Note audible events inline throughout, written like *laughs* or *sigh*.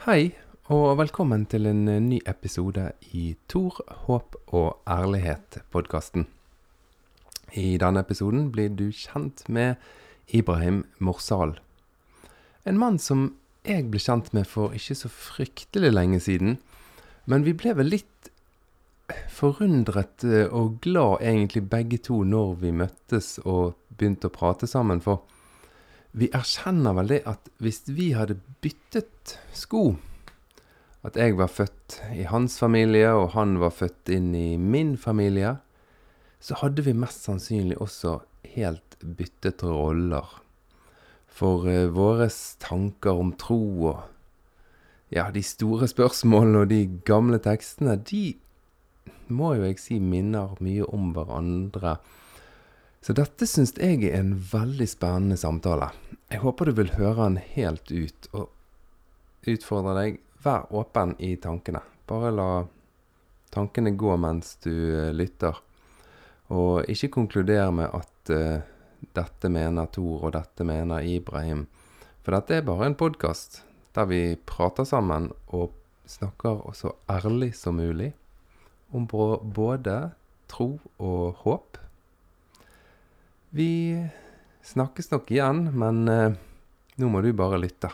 Hei, og velkommen til en eh, ny episode i Tor, håp og ærlighet-podkasten. I denne episoden blir du kjent med Ibrahim Morsal. En mann som jeg ble kjent med for ikke så fryktelig lenge siden. Men vi ble vel litt forundret eh, og glad egentlig begge to når vi møttes og begynte å prate sammen. For vi erkjenner vel det at hvis vi hadde byttet sko At jeg var født i hans familie, og han var født inn i min familie, så hadde vi mest sannsynlig også helt byttet roller. For uh, våre tanker om tro og ja, de store spørsmålene og de gamle tekstene, de må jo jeg si minner mye om hverandre. Så dette syns jeg er en veldig spennende samtale. Jeg håper du vil høre den helt ut, og utfordre deg. Vær åpen i tankene. Bare la tankene gå mens du uh, lytter. Og ikke konkluder med at uh, dette mener Tor, og dette mener Ibrahim. For dette er bare en podkast der vi prater sammen og snakker så ærlig som mulig om både tro og håp. Vi snakkes nok igjen, men uh, nå må du bare lytte.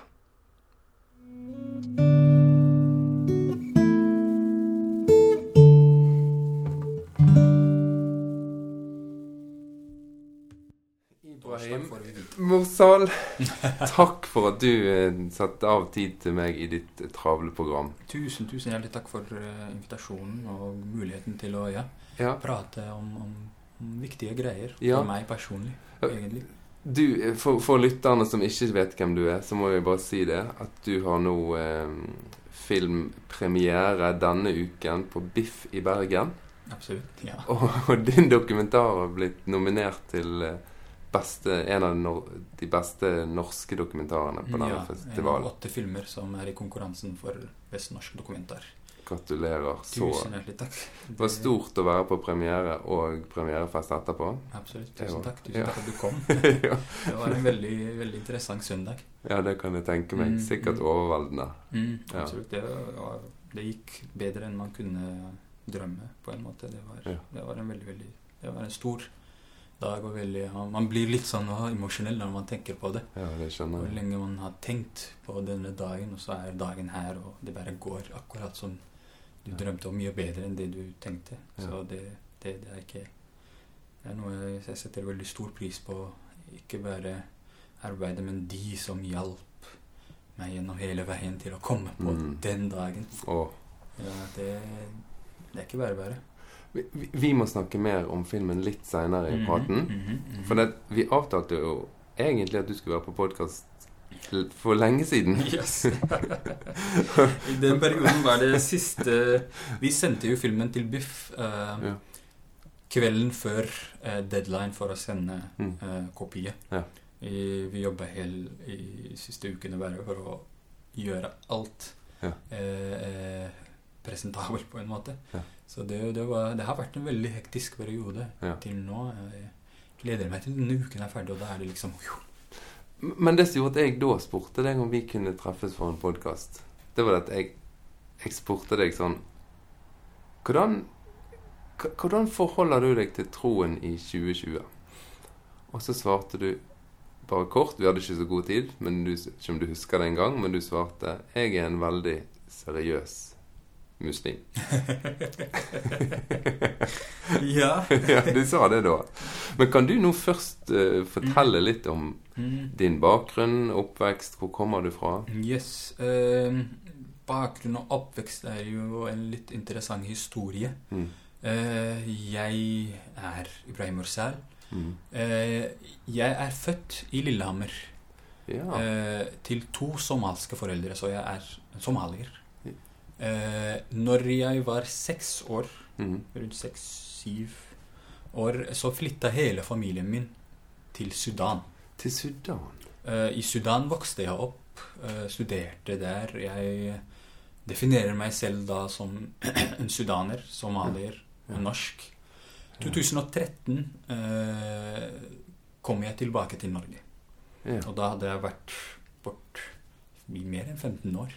Ibrahim Morsal, *laughs* takk for at du uh, satte av tid til meg i ditt uh, travle program. Tusen, tusen hjertelig takk for uh, invitasjonen og muligheten til å ja, Ja, prate om, om viktige greier Ja. for meg personlig, egentlig. du, eh, for, for lytterne som ikke vet hvem du er, så må jeg bare si det. At du har nå eh, filmpremiere denne uken på Biff i Bergen. Absolutt. ja. *laughs* Og, og din dokumentar har blitt nominert til eh, beste, en av nor de beste norske dokumentarene på denne ja, festivalen. Ja, åtte filmer som er i konkurransen for best norsk dokumentar. Gratulerer så. Tusen hjertelig takk. Det var stort å være på premiere og premierefest etterpå. Absolutt. Tusen takk. Tusen ja. takk at du kom. *laughs* Det var en veldig, veldig interessant søndag. ja, det kan jeg tenke meg. Mm, Sikkert mm. overveldende. Mm, absolutt. Det, var, det gikk bedre enn man kunne drømme, på en måte. Det var, Ja. det var en veldig, veldig Det var en stor dag og veldig Man blir litt sånn emosjonell når man tenker på det. Ja, det skjønner jeg. Hvor lenge man har tenkt på denne dagen, og så er dagen her, og det bare går akkurat som du drømte om mye bedre enn det du tenkte. Så det, det, det er ikke Det er noe jeg, jeg setter veldig stor pris på. Ikke bare arbeidet, men de som hjalp meg gjennom hele veien til å komme på Mm. den dagen. Oh. Ja, det, det er ikke bare bare. vi, vi- vi må snakke mer om filmen litt seinere i praten. Mm -hmm, mm -hmm, For det, vi avtalte jo egentlig at du skulle være på podkast for lenge siden. *laughs* Yes. I den perioden var det siste Vi sendte jo filmen til Biff eh, Ja. kvelden før eh, deadline for å sende Mm. eh, kopier. Ja. I, vi jobba hele i siste ukene bare for å gjøre alt Ja. eh, eh, presentabelt, på en måte. Så det, det, var, det har vært en veldig hektisk periode til nå. Jeg gleder meg til denne uken er ferdig, og da er det liksom Men det som gjorde at jeg da spurte deg om vi kunne treffes for en podkast, det var at jeg, jeg spurte deg sånn hvordan, hvordan forholder du deg til troen i 2020? Og så svarte du bare kort. Vi hadde ikke så god tid, men du, ikke om du husker det engang, men du svarte jeg er en veldig seriøs muslim. *laughs* Ja. *laughs* ja, du sa det da. Men kan du nå først uh, fortelle litt om Mm. din bakgrunn, oppvekst, hvor kommer du fra? Yes. Uh, bakgrunn og oppvekst er jo en litt interessant historie. Mm. Uh, jeg er Ibrahim Morsal. Mm. Jeg er født i Lillehammer Ja. til to somalske foreldre, så jeg er somalier. Eh, når jeg var seks år, Mm. rundt seks-syv år, så flytta hele familien min til Sudan. Til Sudan. Eh, I Sudan vokste jeg opp, eh, studerte der. Jeg definerer meg selv da som *clears throat* en sudaner, somalier og norsk. 2013 eh, kom jeg tilbake til Norge. Ja. Og da hadde jeg vært bort i mer enn 15 år.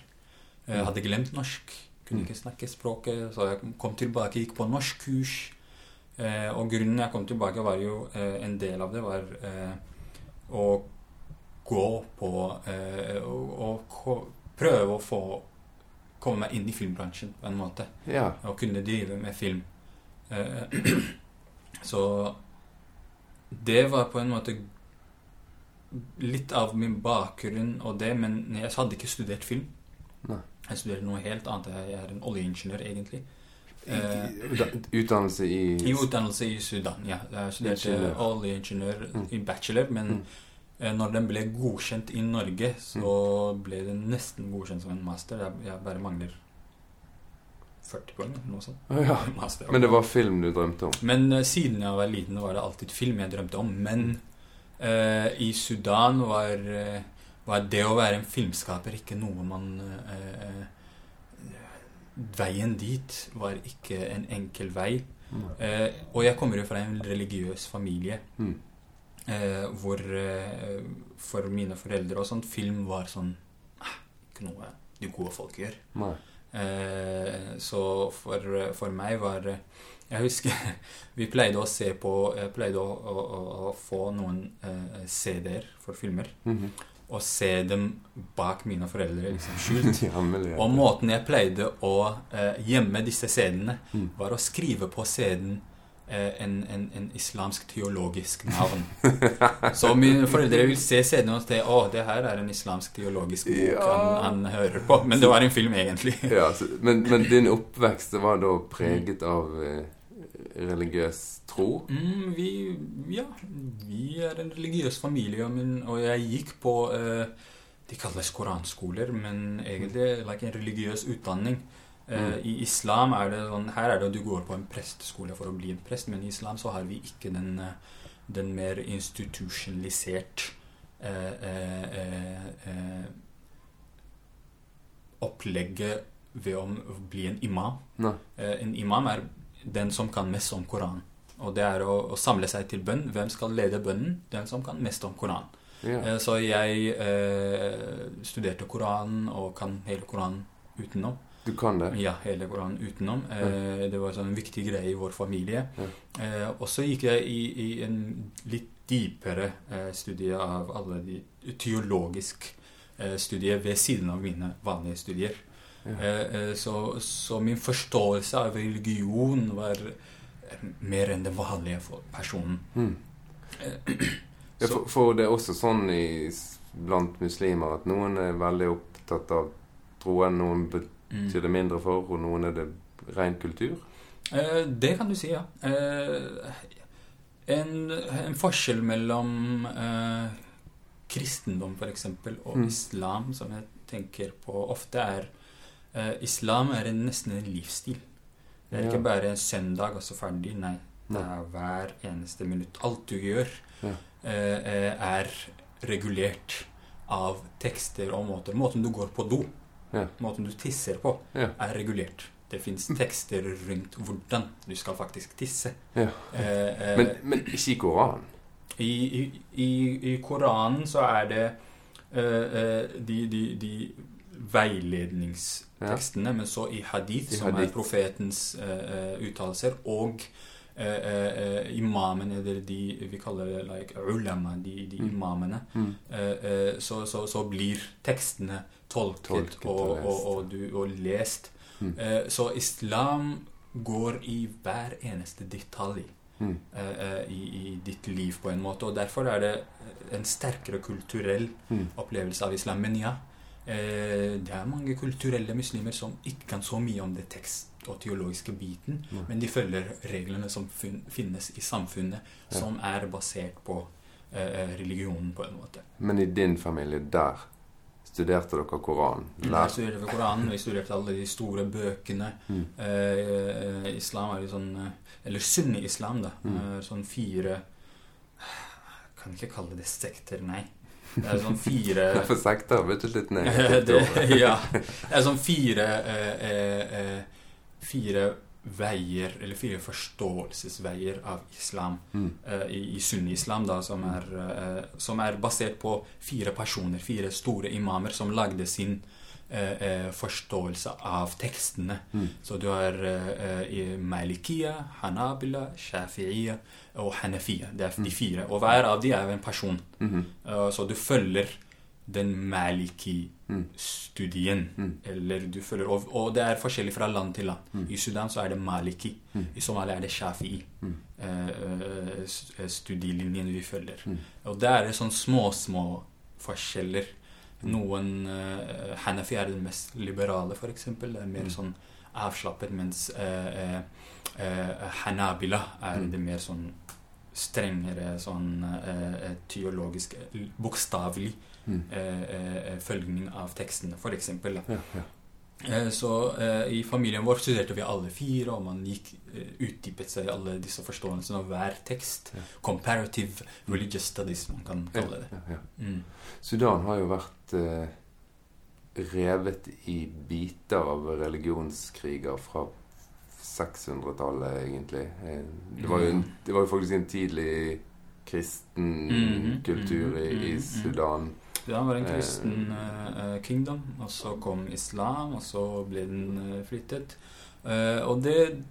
Jeg hadde glemt norsk. Kunne ikke snakke språket, så jeg kom tilbake, gikk på norskkurs. Eh, og grunnen jeg kom tilbake, var jo eh, En del av det var eh, å gå på eh, og, prøve å få komme meg inn i filmbransjen på en måte. Ja. Og kunne drive med film. Eh, *clears throat* så det var på en måte litt av min bakgrunn og det, men jeg hadde ikke studert film. Nei. Jeg studerer noe helt annet. Jeg er en oljeingeniør, egentlig. Eh, Utdannelse i I utdannelse i Sudan, ja. Jeg studerte oljeingeniør Mm. i bachelor, men Mm. eh, når den ble godkjent i Norge, så ble den nesten godkjent som en master. Jeg, bare mangler 40 poeng, noe sånt. Ja. *laughs* Master. Men det var film du drømte om? Men eh, siden jeg var liten, var det alltid film jeg drømte om. Men uh, i Sudan var, eh, var det å være en filmskaper ikke noe man eh, Veien dit var ikke en enkel vei. Mm. Eh, og jeg kommer jo fra en religiøs familie Mm. eh, hvor eh, for mine foreldre og sånn, film var sånn ah, Ikke noe de gode folk gjør. Eh, så for, for meg var Jeg husker *laughs* vi pleide å se på Jeg pleide å, å, å, få noen eh, CD-er for filmer. Mhm. Og se dem bak mine foreldre, liksom skjult. *laughs* Og måten jeg pleide å eh, gjemme disse CD-ene, Mm. var å skrive på seden en eh, en, en, en islamsk teologisk navn. *laughs* Så mine foreldre vil se CD-en og si å, det her er en islamsk teologisk bok Ja. han, han hører på. Men det var en film, egentlig. Ja, så, men, men *laughs* din oppvekst var da preget av eh, religiøs tro? Mm, vi, ja, vi er en religiøs familie, men, og jeg gikk på eh, De kalles koranskoler, men egentlig like en religiøs utdanning. Eh, Mm. I islam er det sånn Her er det at du går på en presteskole for å bli en prest, men i islam så har vi ikke den, eh, den mer institusjonalisert eh, eh, eh, eh, opplegget ved å bli en imam. Eh, en imam er den som kan mest om Koranen. Og det er å, å samle seg til bønn. Hvem skal lede bønnen? Den som kan mest om Koranen. Ja. Eh, så jeg eh, studerte Koranen og kan hele Koranen utenom. Du kan det? Ja, hele Koranen utenom. Eh, det var sånn en viktig greie i vår familie. Ja. Eh, og så gikk jeg i, i en litt dypere eh, studie av alle de teologisk eh, studier ved siden av mine vanlige studier. Ja. Eh, eh, så, så min forståelse av religion var eh, mer enn den vanlige for personen. Mm. *clears throat* Ja, for, for det er også sånn i, blant muslimer at noen er veldig opptatt av troen, noen Mm. betyr det mindre for, og noen er det ren kultur. Det kan du si, ja. En, en forskjell mellom eh, kristendom f.eks. og Mm. islam, som jeg tenker på ofte, er Islam er en, nesten en livsstil. Det er ikke bare en søndag og så ferdig. Nei. Det er hver eneste minutt. Alt du gjør, Ja. eh, eh, er regulert av tekster og måter. Måten du går på do, Ja. måten du tisser på, Ja. er regulert. Det fins tekster rundt hvordan du skal faktisk tisse. Ja. Eh, eh, Men, men ikke i Koranen. i, i, i, I Koranen så er det eh, eh, de, de, de veiledningstekstene, men så i hadith, I som hadith. er profetens eh, uttalelser, og uh, uh, eh, imamen, eller de vi kaller det like, ulama, de, de Mm. imamene, Mm. så, så, så blir tekstene tolket, Tolket og og, lest. og, du, og lest. Mm. Så islam går i hver eneste detalj Mm. i, i ditt liv på en måte. Og derfor er det en sterkere kulturell Mm. opplevelse av islam. Men ja, det er mange kulturelle muslimer som ikke kan så mye om det tekst- og teologiske biten, Mm. men de følger reglene som fin finnes i samfunnet, Ja. som er basert på eh, religionen, på en måte. Men i din familie, der studerte dere Koranen? Vi Lær- studerte Koranen, vi studerte alle de store bøkene. Mm. Eh, eh, islam er jo sånn eh, Eller sunni-islam, da. Mm. Eh, sånn fire Kan ikke kalle det sekter, nei. Det er sånn fire For sekter har blitt litt ned. det, Ja. Det er sånn fire eh, eh, eh, Fire veier, eller fire forståelsesveier av islam Mm. eh, i, i sunni-islam, da, som er, eh, som er basert på fire personer, fire store imamer, som lagde sin eh, forståelse av tekstene. Mm. Så du har eh, eh, Malikia, Hanabila, shafi'iya og Hanafiya. Det er de Mm. fire. Og hver av de er en person. Eh, så du følger den Maliki-studien. Mm. Eller du følger, og, og det er forskjellig fra land til land. Mm. I Sudan så er det Maliki. Mm. I Somalia er det Shafi'i. Mm. eh, eh, s- eh, studielinjen vi følger. Mm. Og det er sånn små, små forskjeller. Mm. Noen uh, Hanafi er den mest liberale, f.eks. Det er mer Mm. sånn avslappet, mens uh, uh, Hanabila er Mm. det mer sånn strengere sånn eh, teologisk, bokstavelig eh, følgning av tekstene, f.eks. Ja, ja. Eh, Så eh, i familien vår studerte vi alle fire, og man gikk eh, utdypet seg i alle disse forståelsene av hver tekst. Ja. Comparative religious studies, man kan kalle det. ja. Mm. Sudan har jo vært eh, revet i biter av religionskriger fra 600-tallet, egentlig. Det var, jo en, det var jo faktisk en tidlig kristen Mhm, kultur i, Sudan i mhm. Sudan. Det var en Eh. kristen eh, kingdom, og så kom islam, og så ble den flyttet. Uh, og det,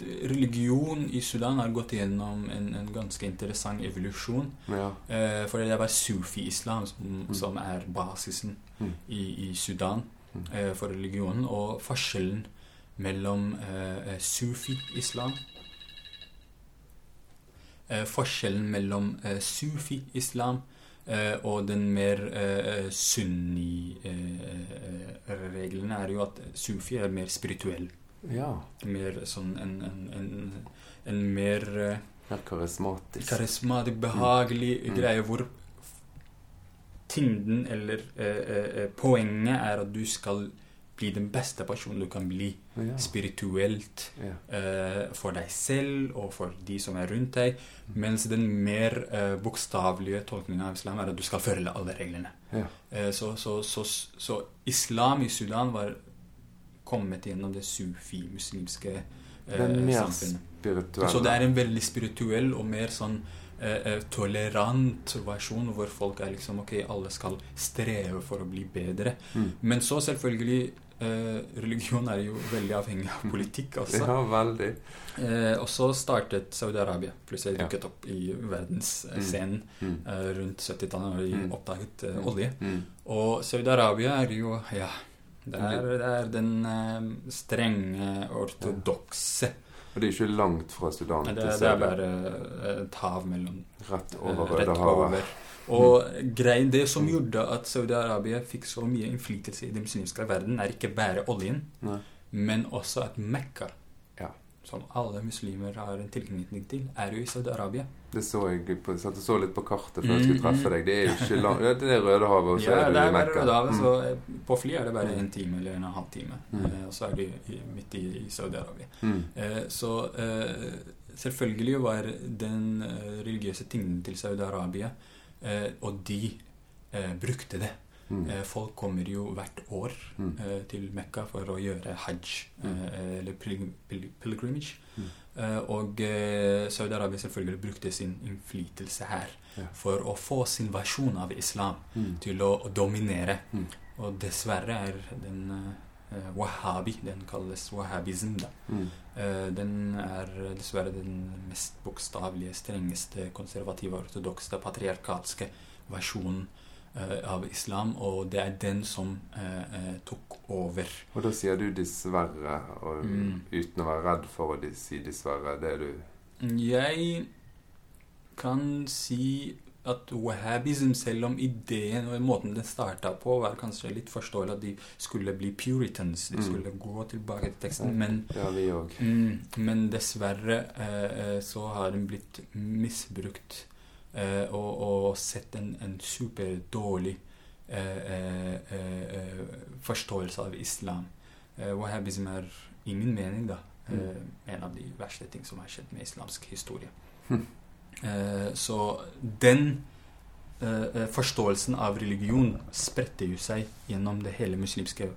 det Religion i Sudan har gått gjennom en, en ganske interessant evolusjon. Ja. For det var sufi-islam som, Mm. som er basisen Mm. i, i Sudan Mm. for religionen. Og forskjellen mellom sufi-islam Forskjellen mellom sufi-islam og den mer eh, sunni-reglene er jo at sufi er mer spirituell. ja. Mer sånn en, en, en, en mer eh, Mer karismatisk. karismatisk, behagelig Mm. greie hvor tyngden eller eh, eh, poenget er at du skal bli den beste personen du kan bli ja. spirituelt Ja. Uh, for deg selv og for de som er rundt deg, mens den mer uh, bokstavelige tolkningen av islam er at du skal følge alle reglene. Ja. Uh, så, så, så, så islam i Sudan var kommet gjennom det sufi-muslimske samfunnet. spirituelle. Så det er en veldig spirituell og mer sånn tolerant versjon hvor folk er liksom Ok, alle skal streve for å bli bedre. Mm. Men så selvfølgelig eh, Religion er jo veldig avhengig av politikk altså. Ja, veldig. Eh, og så startet Saudi-Arabia plutselig Ja. dukket opp i verdensscenen Mm. eh, rundt 70-tallet, da de Mm. oppdaget eh, Mm. olje. Mm. Og Saudi-Arabia er jo Ja. Det er, det er den eh, strenge, ortodokse Og det er ikke langt fra Sudan det, til det er bare eh, et hav mellom Rett eh, over Rødehavet. Og greien, det som gjorde at Saudi-Arabia fikk så mye innflytelse i den muslimske verden, er ikke bare oljen, Nei. men også at Mekka. Som alle muslimer har en tilknytning til, er jo i Saudi-Arabia. Det så jeg på, satt og så litt på kartet før Mm, jeg skulle treffe mm. deg. Det er jo ikke langt. Det er Rødehavet, og så Ja, er du i Mekka. Rødehavet, Mm. så eh, på fly er det bare Mm. en time eller en halv time. Mm. Eh, og så er de midt i, i Saudi-Arabia. Mm. Eh, så eh, selvfølgelig var den eh, religiøse tyngden til Saudi-Arabia, eh, og de eh, brukte det. Mm. Eh, folk kommer jo hvert år Mm. eh, til Mekka for å gjøre hajj, Mm. eh, eller pil pil pilgrimage. Mm. Og Saudi-Arabia selvfølgelig brukte sin innflytelse her Ja. for å få sin versjon av islam Mm. til å, dominere. Mm. Og dessverre er den wahhabi, den kalles wahhabism, da. Den er dessverre den mest bokstavelige, strengeste, konservative, ortodokse, patriarkalske versjonen av islam, og det er den som eh, eh, tok over. Og da sier du dessverre, og Mm. uten å være redd for å si dessverre. Det er du Jeg kan si at wahhabism, selv om ideen og måten den starta på, var kanskje litt forståelig at de skulle bli puritans, de Mm. skulle gå tilbake til teksten, men Ja, vi. Mm, men dessverre eh, eh, så har den blitt misbrukt eh, og, og sett en, en superdårlig eh, eh, eh, forståelse av islam. Eh, wahhabism er, i min mening, da, eh, en av de verste ting som har skjedd med islamsk historie. Eh, så den eh, eh, forståelsen av religion spredte jo seg gjennom det hele muslimske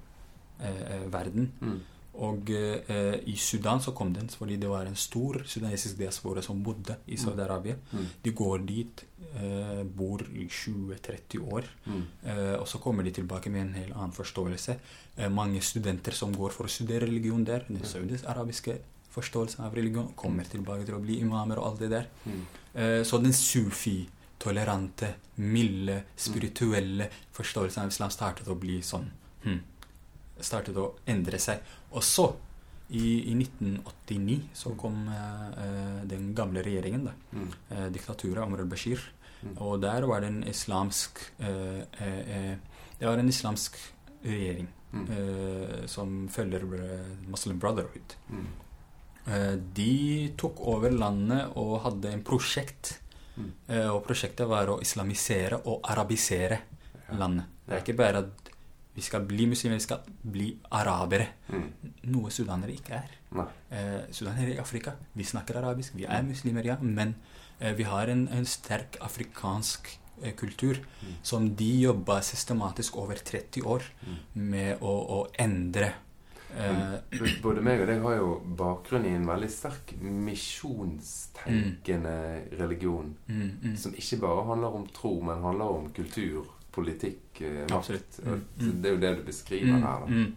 eh, eh, verden. Mm. Og eh, i Sudan så kom den fordi det var en stor sudanesisk diaspora som bodde i Saudi-Arabia. Mm. De går dit, eh, bor i 20-30 år, Mm. eh, og så kommer de tilbake med en helt annen forståelse. Eh, mange studenter som går for å studere religion der, den saudisk-arabiske forståelsen av religion, kommer tilbake til å bli imamer og alt det der. Mm. Eh, så den sufi, tolerante, milde, spirituelle forståelsen av islam startet å bli sånn hm, Startet å endre seg. Og så, i, i 1989, så kom eh, den gamle regjeringen, da. Mm. Eh, diktaturet, Omar al-Bashir. Mm. Og der var det en islamsk eh, eh, eh, Det var en islamsk regjering Mm. eh, som følger Muslim Brotherhood. Mm. Eh, de tok over landet og hadde en prosjekt. Mm. Eh, og prosjektet var å islamisere og arabisere landet. Det er ikke bare at vi skal bli muslimer, vi skal bli arabere. Mm. Noe sudanere ikke er. Eh, sudanere i Afrika, vi snakker arabisk. Vi er muslimer, ja, men eh, vi har en, en sterk afrikansk eh, kultur Mm. som de jobba systematisk over 30 år Mm. med å, å endre. Eh, Både meg og deg har jo bakgrunn i en veldig sterk misjonstenkende religion. mm, mm. Som ikke bare handler om tro, men handler om kultur, politikk, eh, makt. Mm, mm. Det er jo det du beskriver Mm, her. Da. mm.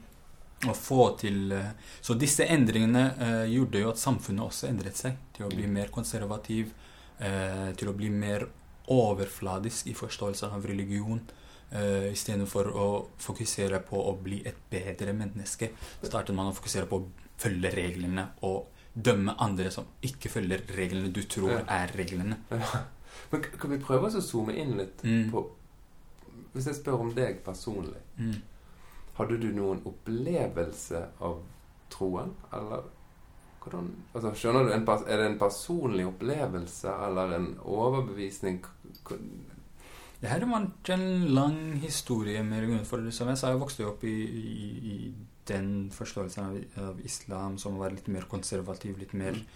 Å få til eh, Så disse endringene eh, gjorde jo at samfunnet også endret seg til å bli mer konservativ, eh, til å bli mer overfladisk i forståelsen av religion. Uh, Istedenfor å fokusere på å bli et bedre menneske, startet man å fokusere på å følge reglene og dømme andre som ikke følger reglene du tror Ja. er reglene. Men kan vi prøve å zoome inn litt Mm. på Hvis jeg spør om deg personlig, Mm. hadde du noen opplevelse av troen, eller hvordan altså, Skjønner du? Er det en personlig opplevelse eller en overbevisning? Det her var en lang historie med religion. For som jeg sa, jeg vokste opp i, i, i den forståelsen av, av islam som var litt mer konservativ, litt mer mm.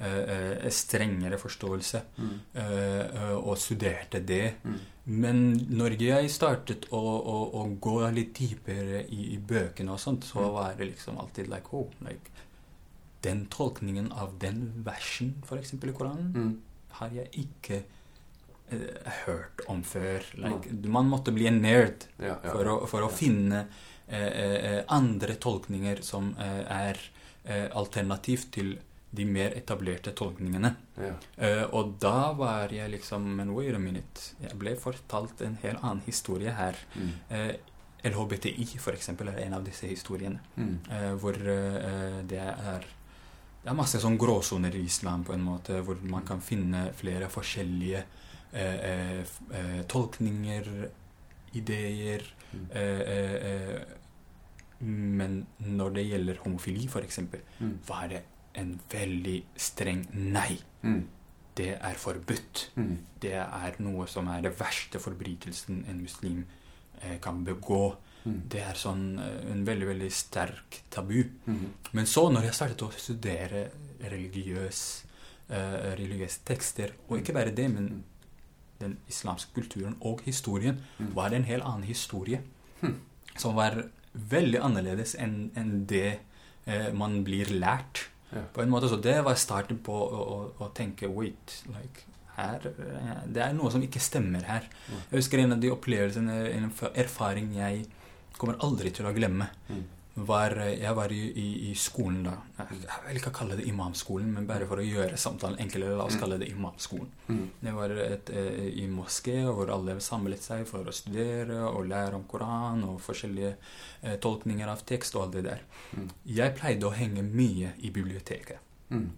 uh, uh, strengere forståelse, Mm. uh, og studerte det. Mm. Men når jeg startet å, å, å gå litt dypere i, i bøkene og sånt, så Mm. var det liksom alltid like, oh, like Den tolkningen av den versen, eksempel i Koranen, Mm. har jeg ikke uh, hørt om før. Like, Man måtte bli en nerd Ja, ja. for å, for å Ja. finne uh, uh, andre tolkninger som er alternativ til de mer etablerte tolkningene. Ja. Uh, og da var jeg liksom Men wait a minute. Jeg ble fortalt en helt annen historie her. Mm. Uh, LHBTI, for eksempel, er en av disse historiene. Mm. Uh, hvor eh, det er Det er masse sånn gråsoner i islam, på en måte, hvor man kan finne flere forskjellige eh, eh, eh, tolkninger, ideer Mm. eh, eh, eh, Men når det gjelder homofili, eksempel, Mm. var det en veldig streng nei. Mm. Det er forbudt. Mm. Det er noe som er det verste forbrytelsen en muslim eh, kan begå. Mm. Det er sånn eh, en veldig, veldig sterk tabu. Mm. Men så, når jeg startet å studere religiøs, eh, religiøse tekster, og ikke bare det, men den islamske kulturen og historien, Mm. var det en helt annen historie. Hm. Som var veldig annerledes enn en det eh, man blir lært. Ja. På en måte, Så det var starten på å, å, å tenke Wait, like, her, eh, det er noe som ikke stemmer her. Mm. Jeg husker en av de opplevelsene, en erfaring jeg kommer aldri til å glemme. Mm. Var, jeg var i, i, i skolen da. Jeg vil ikke kalle det imamskolen, men bare for å gjøre samtalen enklere, la oss Mm. kalle det imamskolen. Mm. Det var et, eh, i moské hvor alle samlet seg for å studere og lære om Koran og forskjellige eh, tolkninger av tekst og alt det der. Mm. Jeg pleide å henge mye i biblioteket Mm.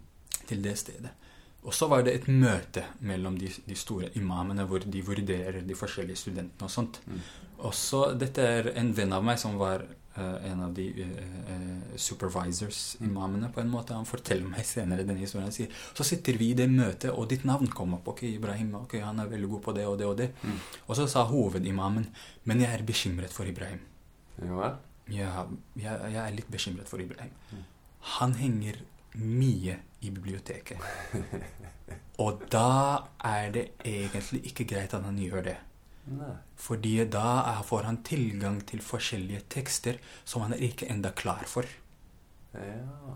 til det stedet. Og så var det et møte mellom de, de store imamene hvor de vurderer de forskjellige studentene og sånt. Mm. Og så, Dette er en venn av meg som var en av de eh, eh, supervisors-imamene. på en måte. Han forteller meg senere denne historien. Han sier så sitter vi i det møtet, og ditt navn kom opp. Ok, Ibrahim, ok, han er veldig god på det og det og det. Mm. Og så sa hovedimamen men jeg er bekymret for Ibrahim. Ja? Ja, jeg, jeg er litt bekymret for Ibrahim. Mm. Han henger mye i biblioteket. *laughs* Og da er det egentlig ikke greit at han gjør det. Nei. Fordi da får han tilgang til forskjellige tekster som han er ikke enda klar for. Ja.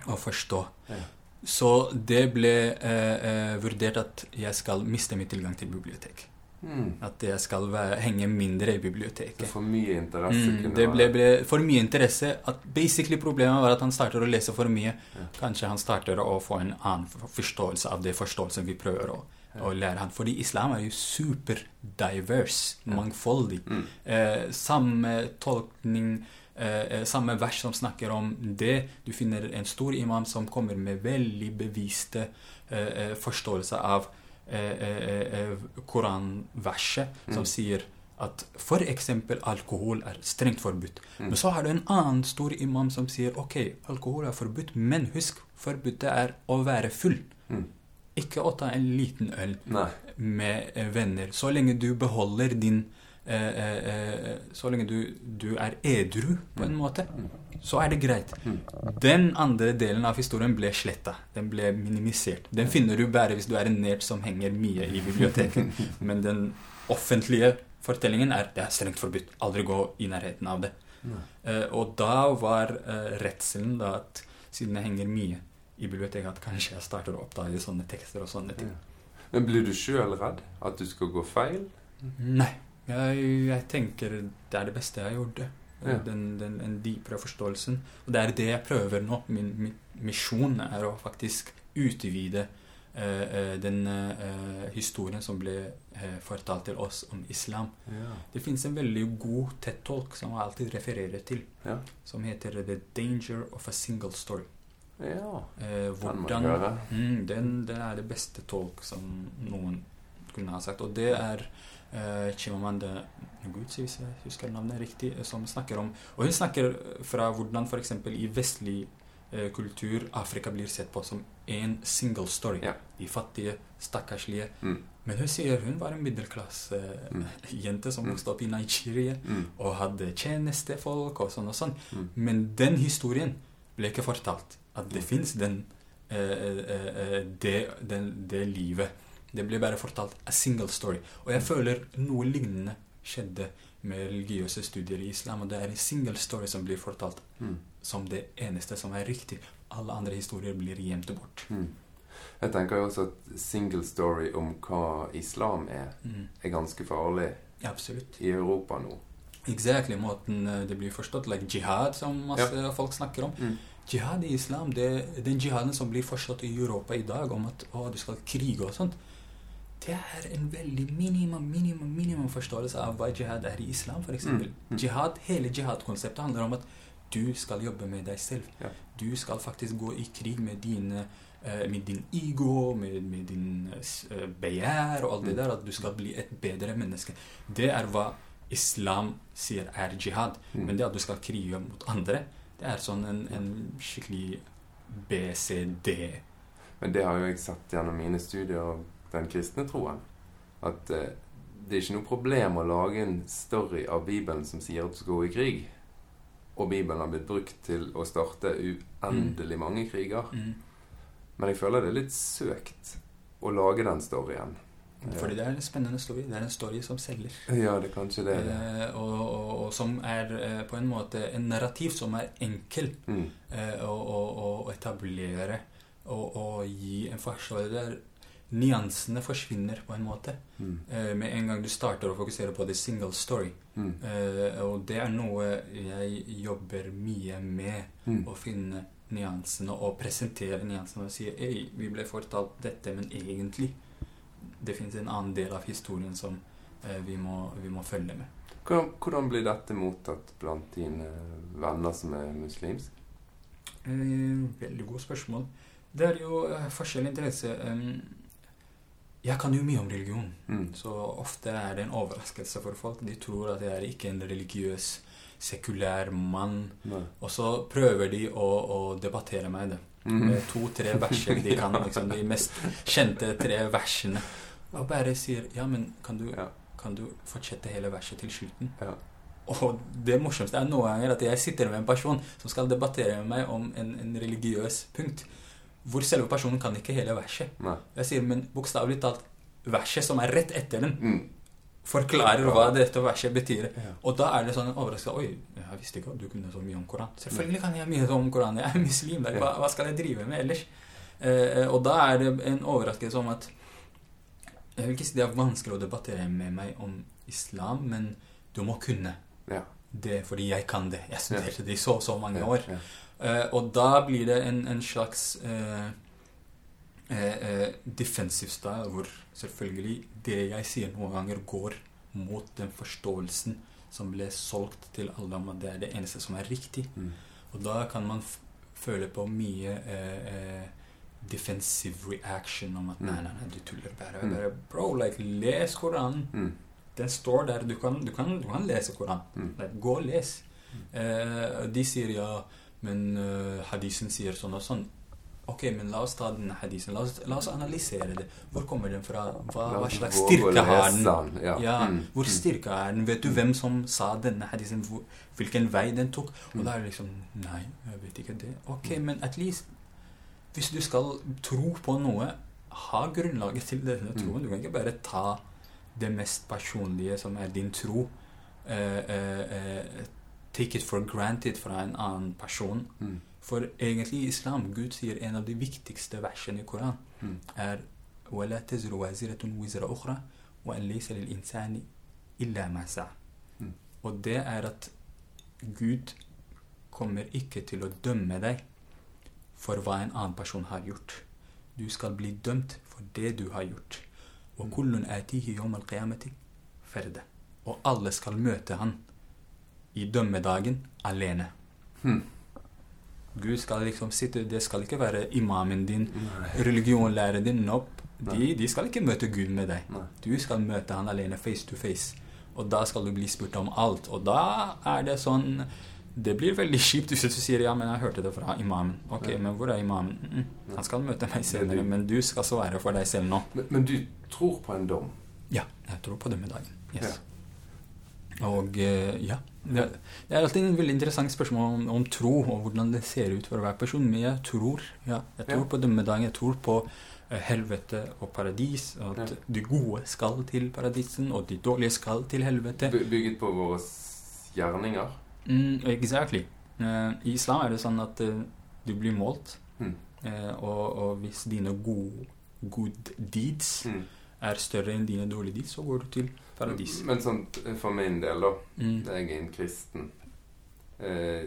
å forstå. Ja. Så det ble eh, eh, vurdert at jeg skal miste min tilgang til bibliotek. Mm. At jeg skal være, henge mindre i biblioteket. for mye interesse Mm, det ble, ble for mye interesse. At basically Problemet var at han starter å lese for mye. Ja. Kanskje han starter å få en annen forståelse av det forståelsen vi prøver å. Å lære han. Fordi islam er jo super diverse, mangfoldig. mm. Eh, samme tolkning, eh, eh, samme vers som snakker om det. Du finner en stor imam som kommer med veldig beviste eh, eh, forståelse av eh, koranverset, som Mm. sier at eksempel alkohol er strengt forbudt. Mm. Men så har du en annen stor imam som sier ok, alkohol er forbudt, men husk, forbudet er å være full. Mm. Ikke å ta en liten øl Nei. med eh, venner. Så lenge du beholder din eh, eh, eh, Så lenge du, du er edru, på en Mm. måte, Mm. så er det greit. Mm. Den andre delen av historien ble sletta. Den ble minimisert. Den finner du bare hvis du er en nerd som henger mye i biblioteket. *laughs* Men den offentlige fortellingen er det er strengt forbudt. Aldri gå i nærheten av det. Eh, og da var uh, redselen da at siden jeg henger mye i biblioteket, at kanskje jeg starter å oppdage sånne tekster og sånne ting. Ja. Men blir du sjøl redd? At du skal gå feil? Nei. Jeg, jeg tenker det er det beste jeg gjorde. Ja. Den, den, den dypere forståelsen. Og det er det jeg prøver nå. Min, min misjon er å faktisk utvide eh, eh, den eh, historien som ble eh, fortalt til oss om islam. Ja. Det fins en veldig god TED-tolk som jeg alltid refererer til, Ja. som heter 'The Danger of a Single Story'. Ja. Eh, hvordan mm, den, den, er det beste tolk som noen kunne ha sagt. Og det er uh, Chimamanda Ngozi, hvis jeg husker navnet riktig, eh, som snakker om Og hun snakker fra hvordan f.eks. i vestlig eh, kultur Afrika blir sett på som en single story. Ja. De fattige, stakkarslige. Mm. Men hun sier hun var en middelklassejente Mm. jente som Mm. vokste opp i Nigeria Mm. og hadde tjenestefolk og sånn og sånn. Mm. Men den historien ble ikke fortalt. At det Mm. fins den, eh, eh, eh, det, den, det livet. Det ble bare fortalt a single story. Og jeg føler noe lignende skjedde med religiøse studier i islam. Og det er en single story som blir fortalt Mm. som det eneste som er riktig. Alle andre historier blir gjemt bort. Mm. Jeg tenker jo også at single story om hva islam er, Mm. er ganske farlig Ja, absolutt. i Europa nå. Exactly, måten det blir forstått. Like jihad, som masse folk snakker om. Jihad i islam, det, den jihaden som blir forstått i Europa i dag, om at å, du skal krige og sånt, det er en veldig minimum, minimum, minimum forståelse av hva jihad er i islam, f.eks. Mm, mm. Jihad, hele jihad-konseptet handler om at du skal jobbe med deg selv. Ja. Du skal faktisk gå i krig med dine eh, med din ego, med, med din eh, begjær og alt det Mm. der. At du skal bli et bedre menneske. Det er hva islam sier er jihad. Mm. Men det at du skal krige mot andre, det er sånn en, en skikkelig BCD. Men det har jo jeg sett gjennom mine studier av den kristne troen. At eh, det er ikke noe problem å lage en story av Bibelen som sier at du skal gå i krig. Og Bibelen har blitt brukt til å starte uendelig mange kriger. Mm. Men jeg føler det er litt søkt å lage den storyen. Fordi det er en spennende story. Det er en story som selger. Ja, det kanskje det. det. Eh, og, og, og som er eh, på en måte en narrativ som er enkel Mm. eh, å, å, å etablere og, å gi en forståelse der nyansene forsvinner på en måte. Mm. Eh, med en gang du starter å fokusere på the single story. Mm. Eh, og det er noe jeg jobber mye med. Mm. Å finne nyansene og presentere nyansene og si Ei, vi ble fortalt dette, men egentlig det finnes en annen del av historien som eh, vi, må, vi må følge med. Hvordan, hvordan blir dette mottatt blant dine venner som er muslimske? Eh, veldig godt spørsmål. Det er jo eh, forskjellig interesse. Jeg kan jo mye om religion, Mm. så ofte er det en overraskelse for folk. De tror at jeg er ikke en religiøs, sekulær mann. Nei. Og så prøver de å, å debattere meg det. To-tre verser de kan. Liksom, de mest kjente tre versene. Og bare sier Ja, men kan du, kan du fortsette hele verset til slutten? Ja. Og det morsomste er noen ganger at jeg sitter med en person som skal debattere med meg om en, en religiøs punkt, hvor selve personen kan ikke hele verset. Nei. Jeg sier, men bokstavelig talt, verset som er rett etter den, Mm. Forklarer hva dette verset betyr. Ja. Og da er det sånn overraskelse Oi, jeg visste ikke at du kunne så mye om Koran. Selvfølgelig kan jeg mye om Koran. Jeg er muslim. Hva, hva skal jeg drive med ellers? Eh, og da er det en overraskelse om at Jeg vil ikke si det er vanskelig å debattere med meg om islam, men du må kunne Ja. det fordi jeg kan det. Jeg studerte det i så og så mange Ja, år. ja. Eh, og da blir det en, en slags eh, eh, eh, defensive style, hvor selvfølgelig det jeg sier noen ganger, går mot den forståelsen som ble solgt til alle om at det er det eneste som er riktig. Mm. Og da kan man føle på mye eh, eh, defensive reaction om at nei, nei, nei, du tuller bare. Mm. bare Bro, like, les Koranen. Mm. Den står der. Du kan, du kan, du kan lese Koranen. Mm. Like, gå og les. Eh, de sier ja, men uh, hadisen sier sånn og sånn. Ok, men la oss ta denne hadisen. La oss, la oss analysere det. Hvor kommer den fra? Hva, hva slags styrke har den? ja. Ja, Mm. Hvor Mm. styrke er den? Vet du hvem som sa denne hadisen? Hvilken vei den tok? Og Mm. da er det liksom Nei, jeg vet ikke det. Ok, men at least Hvis du skal tro på noe, ha grunnlaget til denne Mm. troen. Du kan ikke bare ta det mest personlige som er din tro. Uh, uh, uh, take it for granted fra en annen person. Mm. For egentlig i islam Gud sier en av de viktigste versene i Koranen mm. er mm. Og det er at Gud kommer ikke til å dømme deg for hva en annen person har gjort. Du skal bli dømt for det du har gjort. Og alle skal møte han i dømmedagen alene. Hmm. Gud skal liksom sitte Det skal ikke være imamen din, religionlæreren din. Nope. De, de skal ikke møte Gud med deg. Nei. Du skal møte han alene face to face. Og da skal du bli spurt om alt. Og da er det sånn Det blir veldig kjipt hvis du sier ja, men jeg hørte det fra imamen. Ok, Ja. men hvor er imamen? Mm, han skal møte meg senere, men du skal svare for deg selv nå. Men, men du tror på en dom? Ja, jeg tror på det med dagen. Og eh, ja. Det, er alltid en veldig interessant spørsmål om, om tro, og hvordan det ser ut for hver person. Men jeg tror ja, jeg tror Ja. på dømmedagen. Jeg tror på eh, helvete og paradis. Og at Ja. de gode skal til paradisen, og de dårlige skal til helvete. By- Bygget på våre gjerninger? Mm, exactly. Eh, I islam er det sånn at du blir målt, Mm. og, og hvis dine gode good deeds Mm. Er større enn dine dårlige ditt, så går du til paradis. Men sånn for min del, da. Mm. Jeg er en kristen. Eh,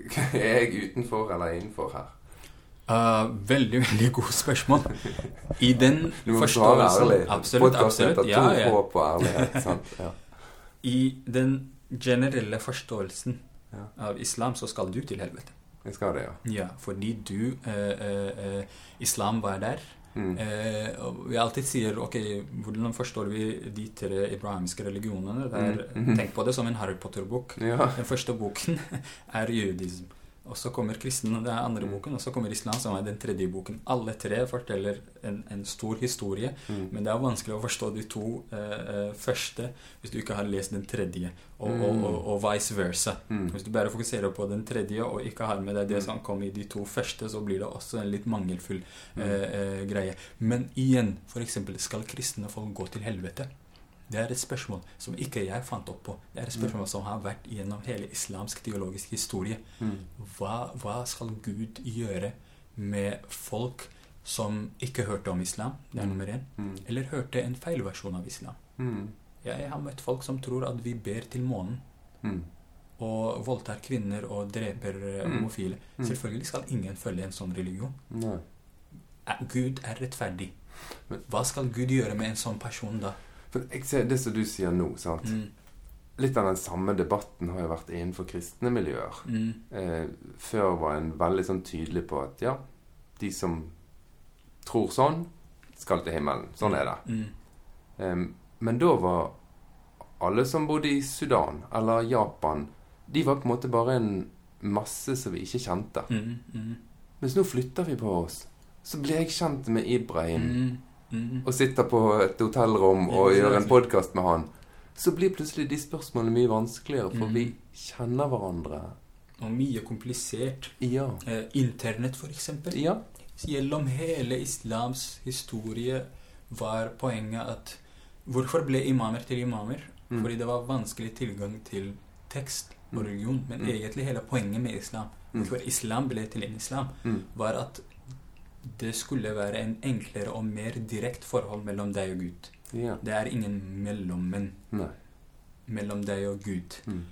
*laughs* er jeg utenfor eller innenfor her? Uh, veldig, veldig gode spørsmål. I den *laughs* forståelsen. Absolutt. Absolutt. Ja, ja. *laughs* Ja. I den generelle forståelsen av islam så skal du til helvete. Jeg skal det, ja. Ja, fordi du uh, uh, Islam var der. Mm. Eh, og vi alltid sier ok, hvordan forstår vi de tre ibrahimiske religionene? Der, er, Mm. Tenk på det som en Harry Potter-bok. Ja. Den første boken *laughs* er jødism. Og så kommer kristen, det er andre Mm. boken, og så kommer islam, som er den tredje boken. Alle tre forteller en, en stor historie, Mm. men det er vanskelig å forstå de to eh, eh, første hvis du ikke har lest den tredje, og, Mm. og, og, og vice versa. Mm. Hvis du bare fokuserer på den tredje og ikke har med deg det Mm. som kom i de to første, så blir det også en litt mangelfull Mm. eh, eh, greie. Men igjen, eksempel, skal kristne folk gå til helvete? Det er et spørsmål som ikke jeg fant opp på. Det er et spørsmål som har vært gjennom hele islamsk teologisk historie. Mm. Hva, hva skal Gud gjøre med folk som ikke hørte om islam? Det er Mm. nummer én. Mm. Eller hørte en feil versjon av islam. Jeg har møtt folk som tror at vi ber til månen og voldtar kvinner og dreper eh, homofile. Selvfølgelig skal ingen følge en sånn religion. Eh, Gud er rettferdig. Hva skal Gud gjøre med en sånn person da? For jeg ser det som du sier nå, sant. Mm. Litt av den samme debatten har jo vært innenfor kristne miljøer. Mm. Eh, før var en veldig sånn tydelig på at ja, de som tror sånn, skal til himmelen. Sånn er det. Mm. Eh, men da var alle som bodde i Sudan eller Japan, de var på en måte bare en masse som vi ikke kjente. Mm. Mm. Mens nå flytter vi på oss. Så blir jeg kjent med Ibrahim Mm. Og sitter på et hotellrom og gjør en podkast med han. Så blir plutselig de spørsmålene mye vanskeligere, for Mm. vi kjenner hverandre. Og mye komplisert. Ja. Eh, Internett, for eksempel. Ja. Gjennom hele islams historie var poenget at Hvorfor ble imamer til imamer? Mm. Fordi det var vanskelig tilgang til tekst og Mm. religion. Men Mm. egentlig hele poenget med islam, Mm. hvorfor islam ble til en islam, var at det skulle være en enklere og mer direkte forhold mellom deg og Gud. Ja. Det er ingen mellommenn mellom deg og Gud. Mm.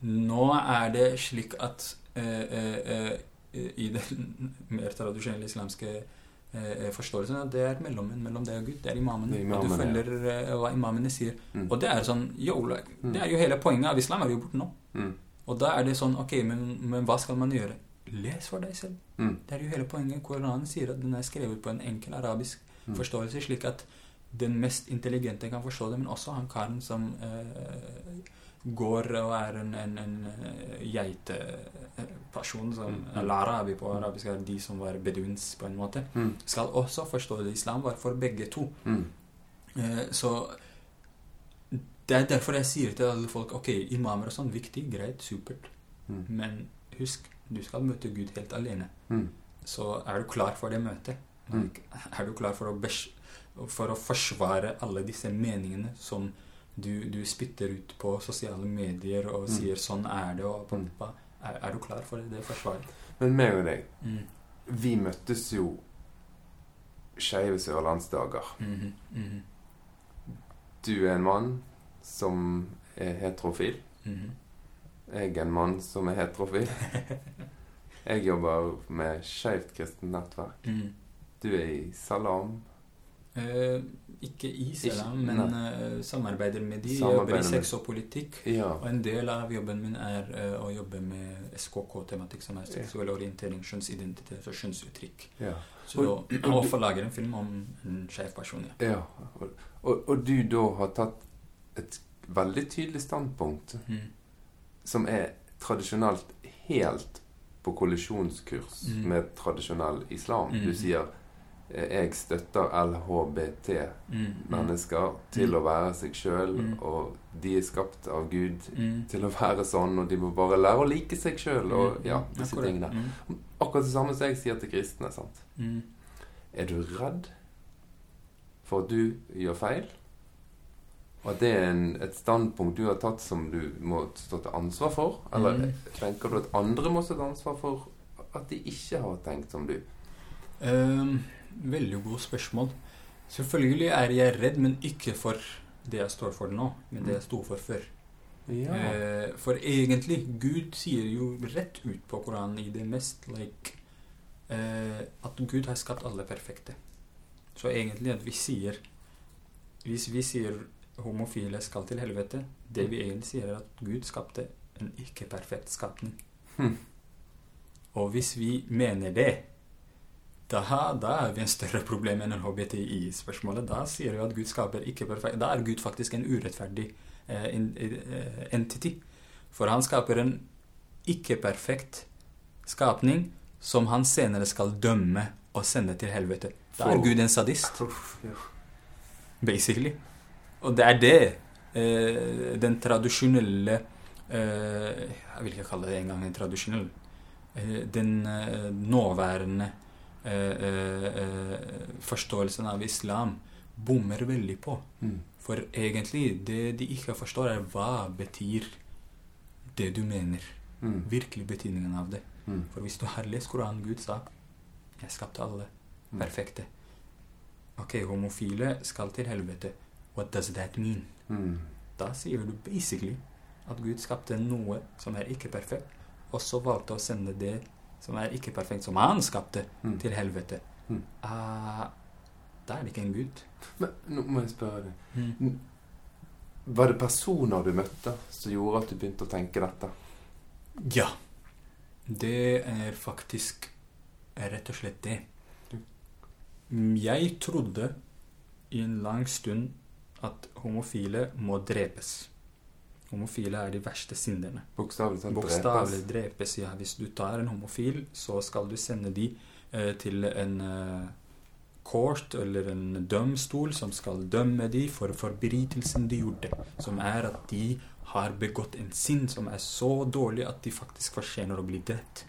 Nå er det slik at eh, eh, eh, i den *laughs* mer tradisjonelle islamske eh, forståelsen at det er mellommenn mellom deg og Gud. Det er imamene. Det er og du følger ja. eh, hva imamene sier. Mm. Og det er sånn yo, like, Mm. Det er jo hele poenget av islam er jo borte nå. Mm. Og da er det sånn Ok, men, men hva skal man gjøre? Les for deg selv. Mm. Det er jo hele poenget. Koranen sier at den er skrevet på en enkel arabisk Mm. forståelse, slik at den mest intelligente kan forstå det, men også han karen som eh, går og er en, en, en eh, geiteperson som Mm. Eller arabi på arabisk er de som var beduins, på en måte, Mm. skal også forstå det. Islam var for begge to. Mm. Eh, så det er derfor jeg sier til alle folk Ok, imamer og sånn, viktig, greit, supert. Mm. Men husk, du skal møte Gud helt alene. Mm. Så er du klar for det møtet? Mm. Er du klar for å, for å forsvare alle disse meningene som du, du spytter ut på sosiale medier og Mm. sier 'sånn er det', og Mm. pappa, er, er du klar for det, det forsvaret? Men meg og deg, Mm. vi møttes jo skeive sørlandsdager. Mhm, mhm, Du er en mann som er heterofil. mhm. Jeg er en mann som er heterofil. *laughs* Jeg jobber med Skeivt kristent nettverk. Mm. Du er i Salam. Eh, ikke i Salam, Ikke- men uh, samarbeider med de. Samarbeider jobber i sex og politikk. Ja. Og en del av jobben min er uh, å jobbe med SKK-tematikk, som er seksuell orientering, kjønnsidentitet og kjønnsuttrykk. ja. Så Og- *clears throat* da, og forlager en film om en skeiv person, ja. ja. Og, og, og du da har tatt et veldig tydelig standpunkt, Mm. Som er tradisjonelt helt på kollisjonskurs Mm. med tradisjonell islam. Mm. Du sier eh, jeg støtter LHBT-mennesker Mm. til Mm. å være seg sjøl, Mm. og de er skapt av Gud Mm. til å være sånn, og de må bare lære å like seg sjøl, og ja, disse Akkurat. tingene. Akkurat det samme som jeg sier til kristne. sant? Mm. Er du redd for at du gjør feil? Og at det er en, et standpunkt du har tatt som du må stå til ansvar for? Eller Mm. tenker du at andre må stå til ansvar for at de ikke har tenkt som du? Ehm, veldig godt spørsmål. Selvfølgelig er jeg redd, men ikke for det jeg står for nå, men det jeg sto for før. Ja. Eh, for egentlig, Gud sier jo rett ut på Koranen i det mest like eh, At Gud har skapt alle perfekte. Så egentlig at vi sier Hvis vi sier homofile skal til helvete, det vi egentlig sier, er at Gud skapte en ikke-perfekt skapning. Hmm. Og hvis vi mener det, da, da er vi en større problem enn LHBTI-spørsmålet. Da sier vi at Gud skaper ikke perfekt. Da er Gud faktisk en urettferdig eh, eh, entity. For han skaper en ikke-perfekt skapning som han senere skal dømme og sende til helvete. Da er Gud en sadist, basically. Og det er det eh, den tradisjonelle eh, Jeg vil ikke kalle det engang en tradisjonell. Eh, den eh, nåværende eh, eh, forståelsen av islam bommer veldig på. Mm. For egentlig, det de ikke forstår, er hva betyr det du mener. Mm. Virkelig betydningen av det. Mm. For hvis du har lest Koranen, Gud sa Jeg skapte alle Mm. perfekte. Ok, homofile skal til helvete. What does that mean? Mm. Da sier du basically at Gud skapte noe som er ikke perfekt, og så valgte å sende det som er ikke perfekt, som han skapte, Mm. til helvete. Mm. Uh, da er det ikke en gud. Men nå må jeg spørre deg. Var det personer du møtte som gjorde at du begynte å tenke dette? Ja. Det er faktisk rett og slett det. Jeg trodde i en lang stund at homofile må drepes. Homofile er de verste synderne. Bokstavelig talt Bokstavlig drepes? drepes, ja. Hvis du tar en homofil, så skal du sende de eh, til en eh, court eller en dømstol som skal dømme de for forbrytelsen de gjorde. Som er at de har begått en synd som er så dårlig at de faktisk fortjener å bli drept.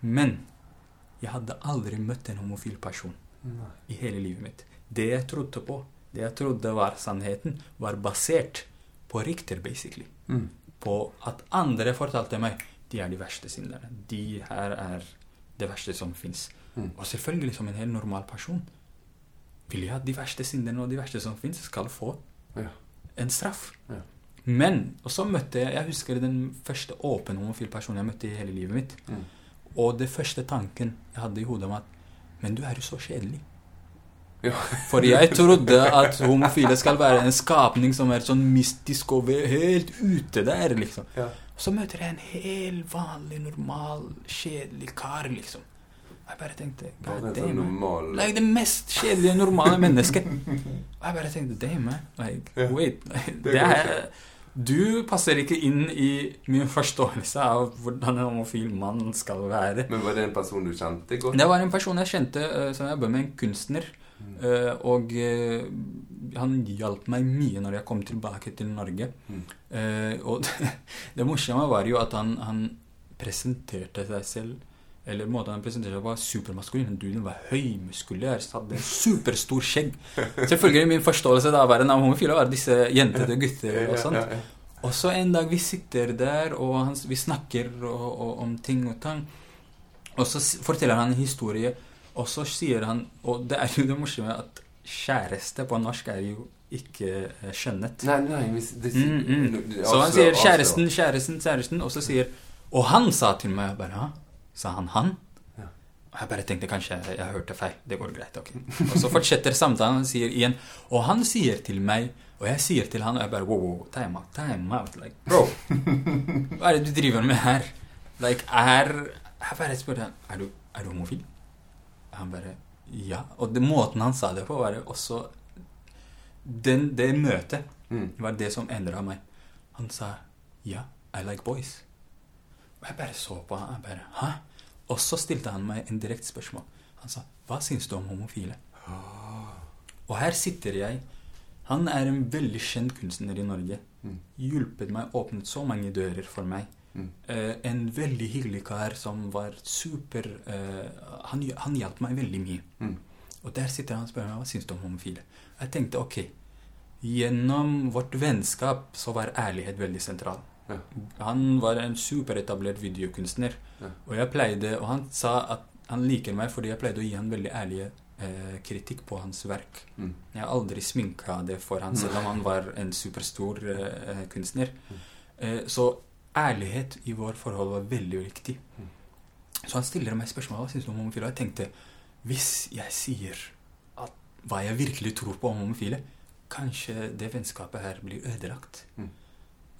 Men jeg hadde aldri møtt en homofil person Nei. i hele livet mitt. Det jeg trodde på, det jeg trodde var sannheten, var basert på rykter, basically. Mm. På at andre fortalte meg de er de verste synderne. De her er det verste som fins. Mm. Og selvfølgelig, som en helt normal person, vil jeg at de verste synderne og de verste som fins, skal få Ja. en straff. Ja. Men Og så møtte jeg Jeg husker den første åpne homofil personen jeg møtte i hele livet mitt. Mm. Og det første tanken jeg hadde i hodet, var at Men du er jo så kjedelig. For jeg trodde at homofile skal være en skapning som er sånn mystisk og helt ute der, liksom. Ja. Så møter jeg en helt vanlig, normal, kjedelig kar, liksom. Jeg bare tenkte God damn. Like det mest kjedelige, normale mennesket. Og jeg bare tenkte damn. Like, Ja. wait. Det Det er, du passer ikke inn i min forståelse av hvordan en homofil mann skal være. Men var det en person du kjente godt? Det var en person jeg kjente som som jobber med en kunstner. Mm. eh, og uh, han hjalp meg mye når jeg kom tilbake til Norge. Mm. Uh, og det, *laughs* det morsomme var jo at han, han presenterte seg selv Eller måten han presenterte seg var supermaskulin. Duden var høymuskulær, hadde superstor skjegg. Selvfølgelig min forståelse da var en av homofile var disse jentete gutter og sånt. Og så en dag vi sitter der, og han, vi snakker og, og, om ting og tang. Og så forteller han en historie, og så sier han Og det er jo det morsomme at kjæreste på norsk er jo ikke eh, skjønnet. Nei, nei hvis det, Mm, mm. Så han sier kjæresten, kjæresten, kjæresten, og så sier Og han sa til meg bare, Hæ? Sa han han? Ja. Og jeg bare tenkte kanskje jeg, jeg hørte feil. Det går greit, ok. Og så fortsetter samtalen, han sier igjen Og han sier til meg, og jeg sier til han, og jeg bare wow, wow, time out, time out. Like, bro, *laughs* hva er det du driver med her? Like, er Jeg bare spør han, er du, er du homofil? Han bare ja. Og det, måten han sa det på, var det også den, Det møtet Mm. var det som endra meg. Han sa ja, I like boys. Og jeg bare så på han, jeg bare hæ? Og så stilte han meg en direkte spørsmål. Han sa hva syns du om homofile? Og her sitter jeg. Han er en veldig kjent kunstner i Norge. Mm. Hjulpet meg, åpnet så mange dører for meg. Mm. En veldig hyggelig kar som var super uh, Han, han hjalp meg veldig mye. Mm. Og der sitter han og spør meg hva syns du om homofile. Jeg tenkte ok, gjennom vårt vennskap så var ærlighet veldig sentral. Ja. Han var en superetablert videokunstner, Ja. og jeg pleide Og han sa at han liker meg fordi jeg pleide å gi han veldig ærlige eh, kritikk på hans verk. Mm. Jeg har aldri sminka det for han, selv om han var en superstor eh, kunstner. Eh, så ærlighet i vår forhold var veldig viktig. Mm. Så han stiller meg spørsmål hva syns du om homofile. Og jeg tenkte hvis jeg sier hva jeg virkelig tror på om homofile, kanskje det vennskapet her blir ødelagt. Mm.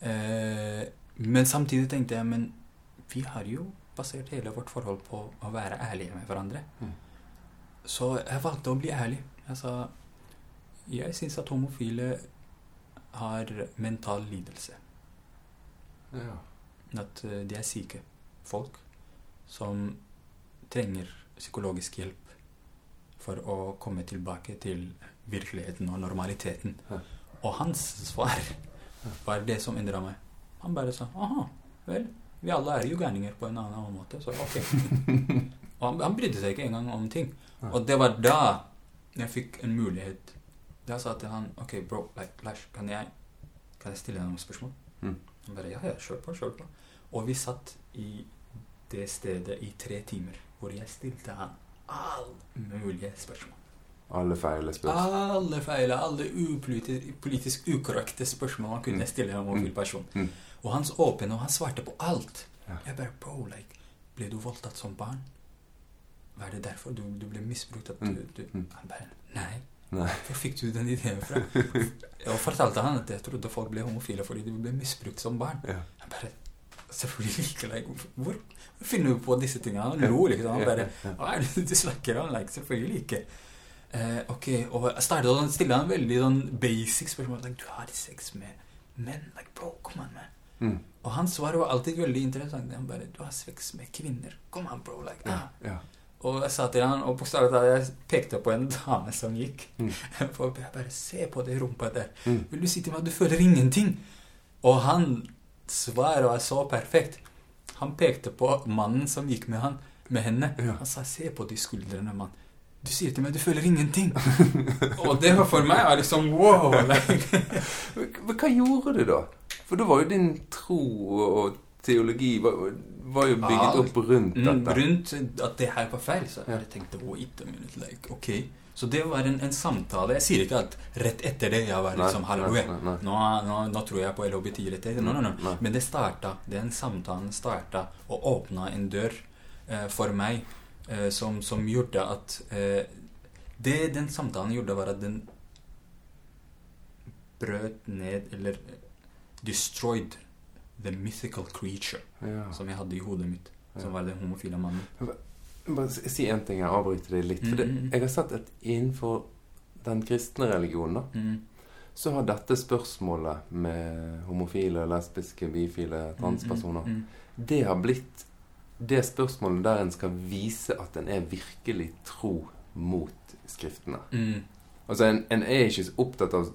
Eh, men samtidig tenkte jeg men vi har jo basert hele vårt forhold på å være ærlige med hverandre. Mm. Så jeg valgte å bli ærlig. Jeg sa jeg syns at homofile har mental lidelse. Ja. At eh, de er syke folk som trenger psykologisk hjelp for å komme tilbake til virkeligheten og normaliteten. Ja. Og hans svar var det som endra meg. Han bare sa aha, vel, vi alle er jo gærninger på en annen måte, så ok. *laughs* og han, han brydde seg ikke engang om ting. Ja. Og det var da jeg fikk en mulighet. Da sa jeg til han ok, bro, like, Lars, kan jeg, kan jeg stille deg noen spørsmål? Mm. Han bare ja, ja, kjør på, kjør på. Og vi satt i det stedet i tre timer, hvor jeg stilte han alle mulige spørsmål. Alle feile spørsmål. Alle feile, alle politisk ukorrekte spørsmål man kunne Mm. stille en homofil Mm. person. Mm. Og hans åpen, og han svarte på alt. Ja. Jeg bare, bro, like, ble du voldtatt som barn? Var det derfor du, du ble misbrukt? At du, Mm. du? Mm. Han bare, nei. Nei. Hvor fikk du den ideen fra? *laughs* og fortalte han at jeg trodde folk ble homofile fordi de ble misbrukt som barn. Ja. Han bare, selvfølgelig ikke, like, hvor, finner du på disse tingene? Han lo liksom, han bare, hva er det du snakker om? Like, selvfølgelig ikke. Eh, ok, og jeg startet å stille han veldig sånn basic spørsmål. Like, du har sex med menn? Like, bro, kom an, man. Mm. Og hans svar var alltid veldig interessant. Han bare, du har sex med kvinner. Kom an, bro. Like, Ja. ah. Ja. Og jeg sa til han, og bokstavelig talt, jeg pekte på en dame som gikk. Mm. *laughs* For jeg bare, se på det rumpa der. Mm. Vil du si til meg at du føler ingenting? Og han svaret var så perfekt. Han pekte på mannen som gikk med han, med henne. Ja. Han sa, se på de skuldrene, mann. Du sier til meg du føler ingenting. *laughs* og det var for meg var liksom wow. Like. *laughs* Men hva gjorde du da? For da var jo din tro og teologi var, var jo bygget opp rundt Mm, dette. rundt at det her var feil, så jeg tenkte å, a minute, like, ok. Så det var en, en samtale. Jeg sier ikke at rett etter det jeg var liksom nei, nei, nei. Nå, nå, nå tror jeg på LHBT-rettigheter. No, no, no. Men det starta, den samtalen starta og åpna en dør eh, for meg eh, som, som gjorde at eh, Det den samtalen gjorde, var at den brøt ned, eller destroyed, the mythical creature Ja. som jeg hadde i hodet mitt. Som var den homofile mannen. Bare si- én en ting, jeg avbryter deg litt. For det, Mm, mm, mm. jeg har sett at innenfor den kristne religionen da, Mm. så har dette spørsmålet med homofile, lesbiske, bifile, transpersoner Mm, Det har blitt det spørsmålet der en skal vise at en er virkelig tro mot Skriftene. mm, mm. Altså, en, en er ikke opptatt av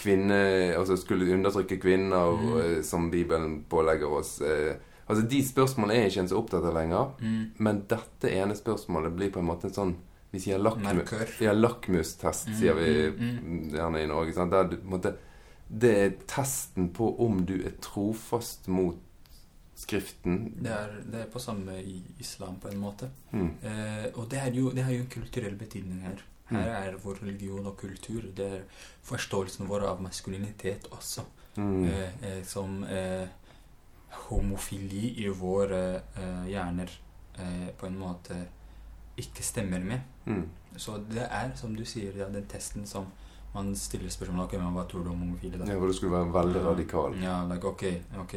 kvinne Altså skulle undertrykke kvinner Mm. øh, som Bibelen pålegger oss. øh. Altså, De spørsmålene er ikke en så opptatt av lenger. Mm. Men dette ene spørsmålet blir på en måte en sånn Vi sier lakmu, lakmustest, Mm, sier vi mm, gjerne i Norge. Sant? Der du, måte, det er testen på om du er trofast mot Skriften. Det er, det er på samme i islam, på en måte. Mm. Eh, og det jo, det har jo en kulturell betydning her. Her er vår religion og kultur. Det er forståelsen vår av maskulinitet også. Mm. Eh, eh, som eh, homofili i våre eh, hjerner eh, på en måte ikke stemmer med. Mm. Så det er, som du sier, ja, den testen som man stiller spørsmål ok, men hva tror du om homofile. da? Ja, for du skulle være veldig radikal. Ja, like, ok, ok,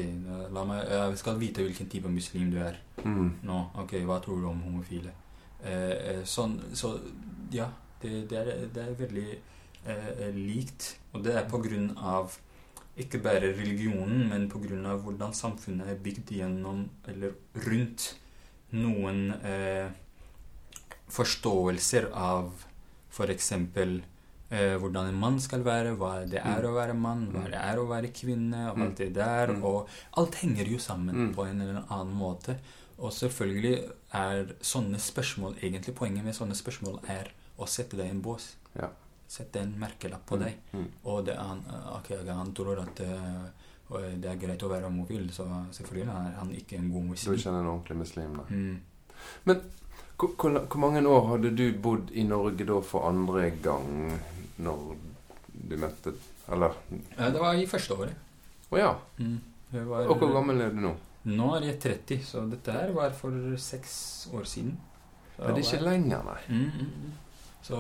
la meg, jeg skal vite hvilken type muslim du er Mm. nå. Ok, hva tror du om homofile? Eh, eh, sånn, så ja, det, det, er, det er veldig eh, likt. Og det er av ikke bare religionen, men av hvordan samfunnet er bygd gjennom, eller rundt, noen eh, forståelser av for eksempel eh, hvordan en mann skal være, hva det er Mm. å være mann, hva Mm. det er å være kvinne, og Mm. alt det der. Og alt henger jo sammen Mm. på en eller annen måte. Og selvfølgelig er sånne spørsmål Egentlig poenget med sånne spørsmål er å sette deg i en bås. Ja. Sette en merkelapp på Mm. deg. Mm. Og det han, okay, han tror at uh, det er greit å være homofil, så selvfølgelig er han ikke en god muslim. Du er ikke en ordentlig muslim, da. Mm. Hvor, hvor, hvor mange år hadde du bodd i Norge da for andre gang når du møtte Eller Eh, Det var i første året. Å ja. Mm. Var, Og hvor gammel er du nå? Nå er jeg 30, så dette her var for seks år siden. Så Men det er ikke lenger, nei. Mm, mm, mm. Så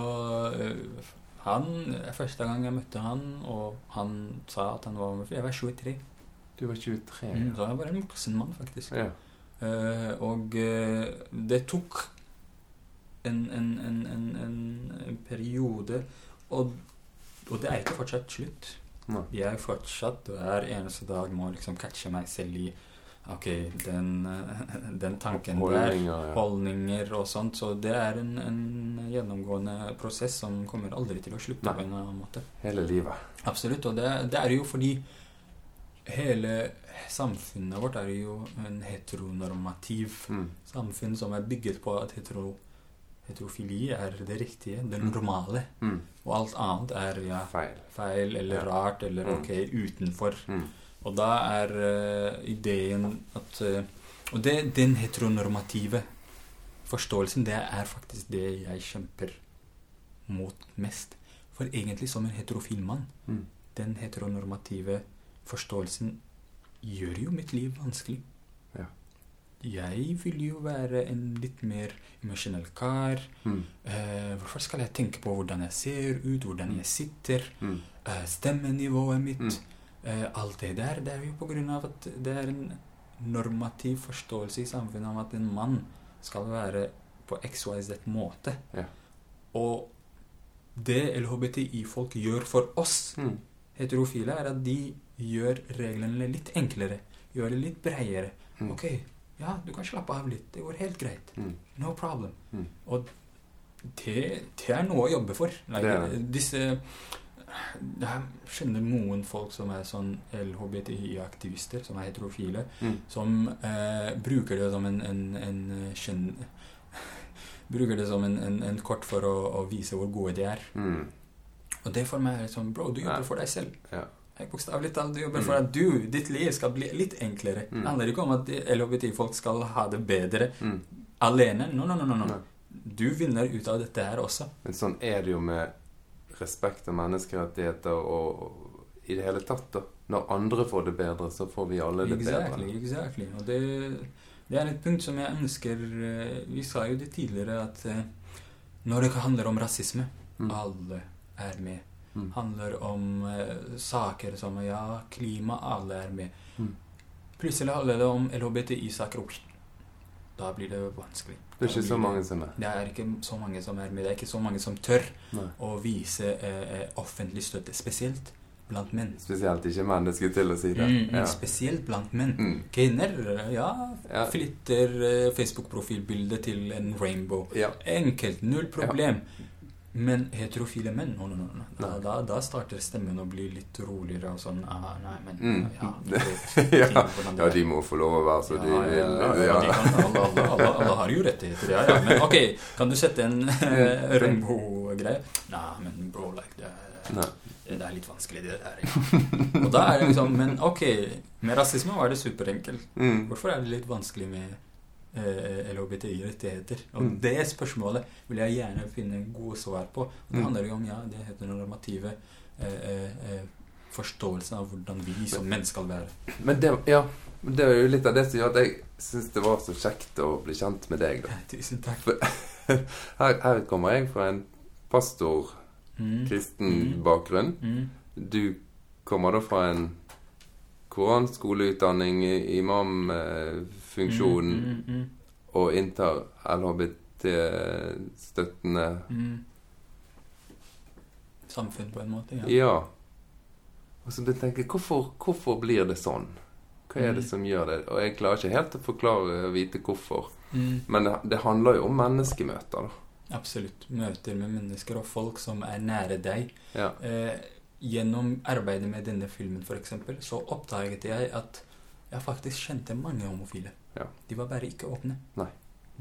øh, han Første gang jeg møtte han, og han sa at han var Jeg var 23. Du var 23. Mm, så jeg var en voksen mann, faktisk. Ja. Uh, og uh, det tok en, en, en, en, en, en periode og, og det er ikke fortsatt slutt. Nei. Jeg fortsatt hver eneste dag må liksom catche meg selv i Ok, den, *laughs* den tanken der. Holdninger, ja. Holdninger og sånt. Så det er en, en gjennomgående prosess som kommer aldri til å slutte Nei. på en annen måte. Hele livet. Absolutt. Og det, det er jo fordi hele samfunnet vårt er jo en heteronormativ Mm. samfunn som er bygget på at hetero, heterofili er det riktige, det Mm. normale. Mm. Og alt annet er ja, Feil. feil eller Ja. rart eller Mm. ok, utenfor. Mm. Og da er uh, ideen at uh, Og det, den heteronormative forståelsen, det er faktisk det jeg kjemper mot mest. For egentlig, som en heterofil mann, Mm. den heteronormative forståelsen gjør jo mitt liv vanskelig. Ja. Jeg vil jo være en litt mer emosjonell kar. Mm. Uh, hvorfor skal jeg tenke på hvordan jeg ser ut, hvordan jeg sitter, Mm. uh, stemmenivået mitt? Eh, alt det der, det er jo på grunn av at det er en normativ forståelse i samfunnet om at en mann skal være på XYZ måte. Ja. Og det LHBTI-folk gjør for oss Mm. heterofile, er at de gjør reglene litt enklere. Gjør det litt bredere. Mm. Ok, ja, du kan slappe av litt. Det går helt greit. Mm. No problem. Mm. Og det, det er noe å jobbe for. Like. Disse Jeg skjønner noen folk som er sånn LHBTI-aktivister, som er heterofile, Mm. som eh, bruker det som en, en, en kjønn... *laughs* bruker det som en, en, en kort for å, å vise hvor gode de er. Mm. Og det for meg er sånn Bro, du jobber for deg selv. Ja. Bokstavelig talt, du jobber Mm. for at du, ditt liv, skal bli litt enklere. Mm. Det handler ikke om at LHBTI-folk skal ha det bedre Mm. alene. No, no, no, no, no. Du vinner ut av dette her også. Men sånn er det jo med respekt og menneskerettigheter og, i det hele tatt, da. Når andre får det bedre, så får vi alle det Exactly, bedre. exactly. Og det, det er et punkt som jeg ønsker eh, Vi sa jo det tidligere at eh, når det handler om rasisme Mm. Alle er med. Mm. Handler om uh, saker som ja, klima, alle er med. Mm. Plutselig handler det om LHBTI-saker. Da blir det vanskelig. Det er ikke så mange som er. Det er ikke så mange som er med. Det er ikke så mange som tør Nei. å vise eh, eh, offentlig støtte. Spesielt blant menn. Spesielt ikke menn, det skulle til å si det. Mm, mm, Ja. Spesielt blant menn. Mm. Kvinner, ja, Ja. flytter eh, Facebook-profilbildet til en rainbow. Ja. Enkelt, null problem. Men heterofile menn, no, no, no, no. Da, da, da starter stemmen å bli litt roligere og sånn ah, Nei, men Mm. ja, *laughs* Ja. det ja, er. de må få lov å være så de vil. ja, ja, ja, alle, har jo rettigheter, ja, ja. Men ok, kan du sette en *laughs* eh, rainbow-greie? Nei, men bro, like, det, det er litt vanskelig, det der. Ja. Og da er det liksom Men ok, med rasisme var det superenkelt. Mm. Hvorfor er det litt vanskelig med LHBTI-rettigheter? Og Mm. det spørsmålet vil jeg gjerne finne gode svar på. Og det Mm. handler jo om ja, det heteronormative eh, eh, eh, forståelsen av hvordan vi som menn skal være. Men det, ja, det er jo litt av det som gjør at jeg syns det var så kjekt å bli kjent med deg. da. *laughs* Tusen takk. *laughs* Her, her kommer jeg fra en pastor, Mm. kristen Mm. bakgrunn. Mm. Du kommer da fra en koranskoleutdanning, imamfunksjon, Mm, mm, mm, og inntar LHBT-støttende mm. Samfunn, på en måte. Ja. Ja. Og så jeg tenker jeg, hvorfor, hvorfor blir det sånn? Hva er det Mm. som gjør det? Og jeg klarer ikke helt å forklare og vite hvorfor. Mm. Men det, det handler jo om menneskemøter, da. Absolutt. Møter med mennesker og folk som er nære deg. Ja. Eh, gjennom arbeidet med denne filmen eksempel, så oppdaget jeg at jeg faktisk kjente mange homofile. Ja. De var bare ikke åpne. Nei.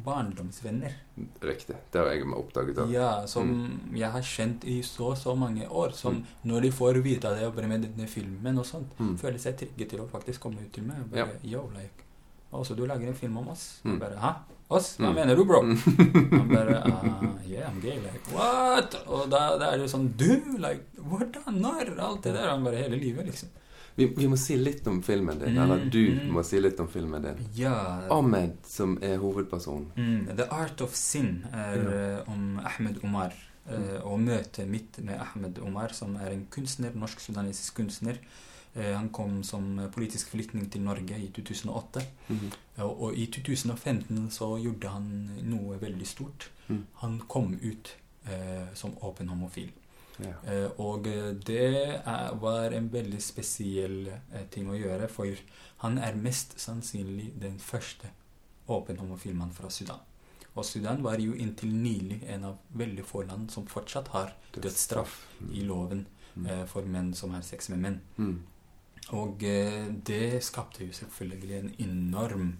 Barndomsvenner. Riktig. Det har jeg oppdaget Av. Ja, som jeg har kjent i så så mange år. Som Mm. når de får vite at jeg jobber med denne filmen og sånt, Mm. føler seg trygge til å faktisk komme ut til meg og bare Yo, like Også du lager en film om oss? Mm. bare Hæ? Oss? Hva Mm. mener du, bro? *laughs* Han bare uh, Yeah, I'm gay. Like, what? Og da, da er det sånn Du, like Hvordan? Når? Alt det der. Han bare Hele livet, liksom. Vi, vi må si litt om filmen din. Mm, Eller du mm. må si litt om filmen din. Ja. Ahmed, som er hovedpersonen. Mm, The Art of Sin er Ja. eh, om Ahmed Omar. eh, og møtet mitt med Ahmed Omar, som er en kunstner, norsk-sudanesisk kunstner. Eh, han kom som eh, politisk flyktning til Norge i 2008. Mhm. Og, og i 2015 så gjorde han noe veldig stort. Mm. Han kom ut eh, som åpen homofil. Ja. Eh, og eh, det er, var en veldig spesiell eh, ting å gjøre, for han er mest sannsynlig den første åpen homofil mann fra Sudan. Og Sudan var jo inntil nylig en av veldig få land som fortsatt har dødsstraff Mm. i loven Mm. eh, for menn som har sex med menn. Mm. Og eh, det skapte jo selvfølgelig en enorm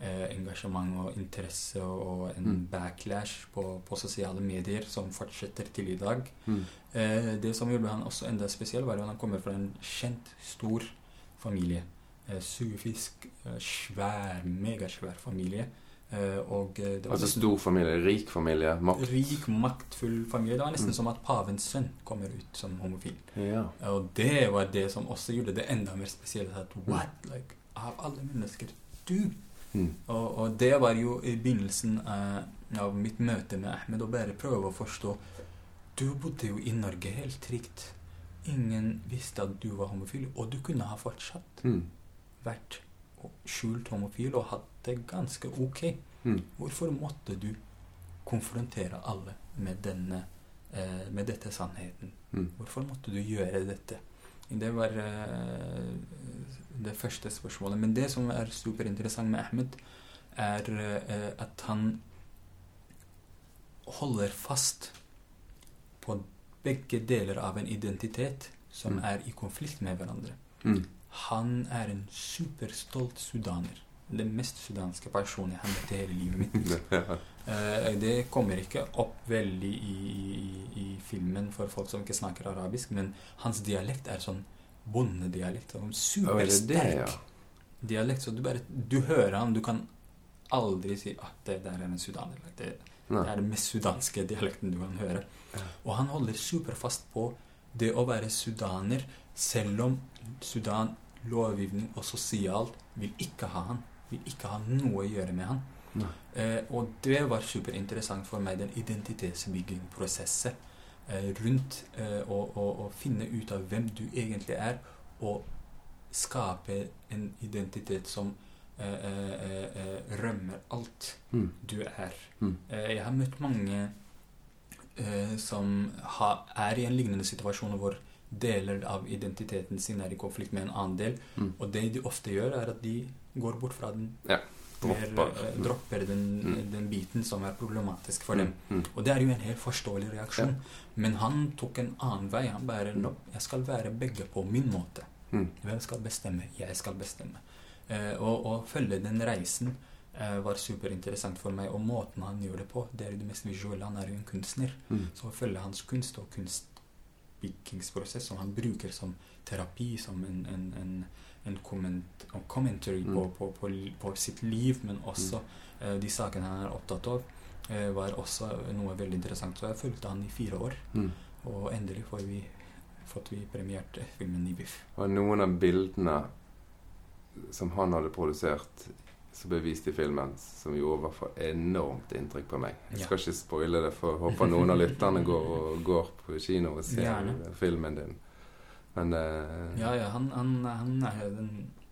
eh, engasjement og interesse og en Mm. backlash på, på sosiale medier som fortsetter til i dag. Mm. Eh, det som gjorde han også enda spesiell, var at han kommer fra en kjent, stor familie. Eh, Sufisk, svær, megasvær familie. Eh, og eh, det var Altså stor familie, rik familie, makt. Rik, maktfull familie. Det var nesten Mm. som at pavens sønn kommer ut som homofil. Ja. Og det var det som også gjorde det enda mer spesielt. At what? Like, av alle mennesker, du! Mm. Og, og det var jo i begynnelsen eh, av mitt møte med Ahmed å bare prøve å forstå Du bodde jo i Norge helt trygt. Ingen visste at du var homofil, og du kunne ha fortsatt Mm. vært skjult homofil og hatt det ganske ok. Mm. Hvorfor måtte du konfrontere alle med, denne, eh, med dette sannheten? Mm. Hvorfor måtte du gjøre dette? Det var eh, det første spørsmålet. Men det som er superinteressant med Ahmed, er eh, at han holder fast på begge deler av en identitet som Mm. er i konflikt med hverandre. Mm. Han er en superstolt sudaner. den mest sudanske personen jeg har møtt i hele livet mitt. *laughs* Eh, det kommer ikke opp veldig i, i, i filmen for folk som ikke snakker arabisk, men hans dialekt er sånn bondedialekt. Supersterk ja? dialekt. Så du bare Du hører han, du kan aldri si at det der er en sudaner. Det, det er den mest sudanske dialekten du kan høre. Og han holder superfast på det å være sudaner, selv om Sudan lovgivning og sosialt vil ikke ha han. Vil ikke ha noe å gjøre med han. Eh, og det var superinteressant for meg, den identitetsbyggingprosessen eh, rundt eh, å, å, å finne ut av hvem du egentlig er, og skape en identitet som eh, eh, eh, rømmer alt Mm. du er. Mm. Jeg har møtt mange eh, som ha, er i en lignende situasjon hvor deler av identiteten sin er i konflikt med en annen del. Mm. Og det de ofte gjør, er at de går bort fra den. Ja, mer, dropper. eh, dropper den, Mm. den biten som er problematisk for dem. Mm. Mm. Og det er jo en helt forståelig reaksjon. Men han tok en annen vei. Han bare no, Jeg skal være begge på min måte. Mm. Hvem skal bestemme? Jeg skal bestemme. Eh, og å følge den reisen eh, var superinteressant for meg. Og måten han gjør det på, det er jo det mest visuelle. Han er jo en kunstner. Mm. Så å følge hans kunst og kunstbyggingsprosess som han bruker som terapi, som en, en, en, en comment, en commentary Mm. på, på, på, på sitt liv, men også eh, de sakene han er opptatt av, eh, var også noe veldig interessant. Så jeg fulgte han i fire år, Mm. og endelig får vi, fått vi premiert filmen i BIFF. Og noen av bildene som han hadde produsert, som ble vist i filmen, som gjorde i hvert fall enormt inntrykk på meg. Jeg skal ikke spoile det, for jeg håper noen av lytterne går, går på kino og ser Gjerne. filmen din. Men uh, Ja, ja, han, han, han er den,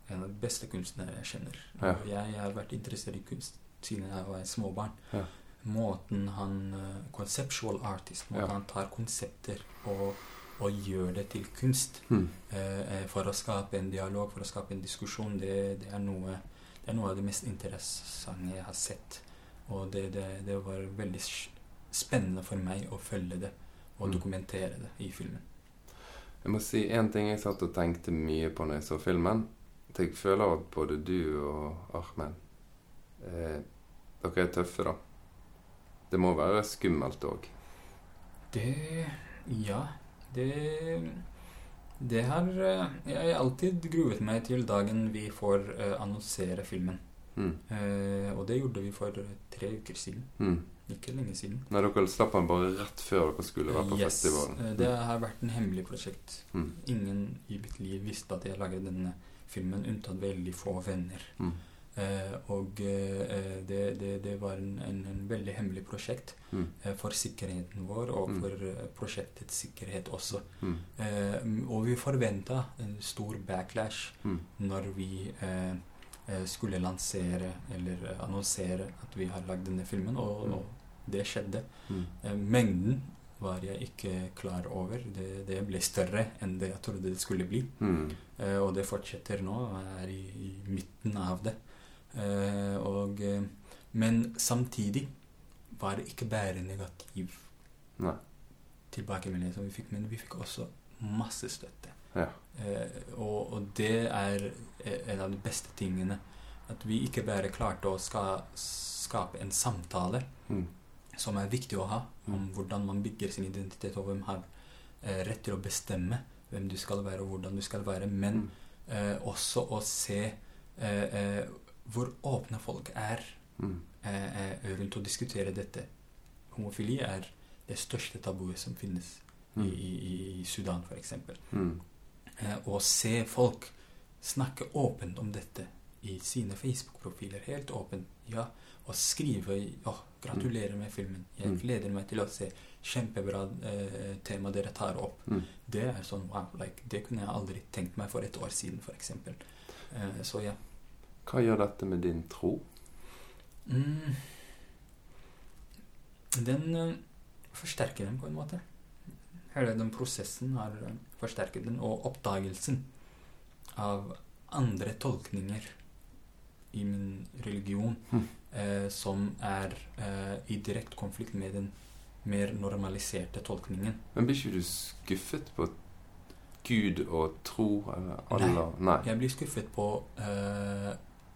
en av de beste kunstnere jeg kjenner. Ja. Jeg har vært interessert i kunst siden jeg var småbarn. Ja. Måten han eh, Conceptual artist. Måten Ja. han tar konsepter og, og gjør det til kunst. hmm. eh, for å skape en dialog, for å skape en diskusjon, det, det, er, noe, det er noe av det mest interessante jeg har sett. Og det, det, det var veldig spennende for meg å følge det og Mm. dokumentere det i filmen. Jeg må si én ting jeg satt og tenkte mye på når jeg så filmen. At jeg føler at både du og Ahmed eh, Dere er tøffe, da. Det må være skummelt òg. Det Ja. Det Det har eh, Jeg alltid gruet meg til dagen vi får eh, annonsere filmen. Mm. Eh, og det gjorde vi for tre uker siden. Mm. Ikke lenge siden. Nei, dere slapp den bare rett før dere skulle være på yes. festivalen. eh, Det har vært en hemmelig prosjekt. Mm. Ingen i mitt liv visste at jeg laget denne filmen, unntatt veldig få venner. Mm. Eh, og eh, det, det, det var en, en, en veldig hemmelig prosjekt Mm. eh, for sikkerheten vår og Mm. for prosjektets sikkerhet også. Mm. Eh, og vi forventa en stor backlash Mm. når vi skulle lansere eller annonsere at vi har lagd denne filmen, og, Mm. og det skjedde. Mm. Mengden var jeg ikke klar over. Det, det ble større enn det jeg trodde det skulle bli. Mm. Eh, og det fortsetter nå, Jeg er i, i midten av det. Eh, og, eh, men samtidig var det ikke bare negativ Nei. tilbakemelding som vi fikk, men vi fikk også masse støtte. Ja. Eh, og, og det er en av de beste tingene. At vi ikke bare klarte å ska, skape en samtale Mm. som er viktig å ha, om Mm. hvordan man bygger sin identitet, og hvem har rett til å bestemme hvem du skal være, og hvordan du skal være, men Mm. eh, også å se eh, hvor åpne folk er Mm. eh, eh, rundt å diskutere dette. Homofili er det største tabuet som finnes i, Mm. i, i Sudan, f.eks. Mm. Eh, å se folk snakke åpent om dette i sine Facebook-profiler, helt åpent, ja, og skrive i- åh, gratulerer med filmen, jeg Mm. gleder meg til å se kjempebra eh, tema dere tar opp. Mm. Det er sånn, wow, like, det kunne jeg aldri tenkt meg for et år siden, f.eks. Eh, så ja. Hva gjør dette med din tro? Mm. Den uh, forsterker den på en måte. Hele den prosessen har eh, forsterket den, og oppdagelsen av andre tolkninger i min religion Mm. uh, som er uh, i direkte konflikt med den mer normaliserte tolkningen. Men blir ikke du skuffet på Gud og tro eller Allah? Nei. Jeg blir skuffet på eh,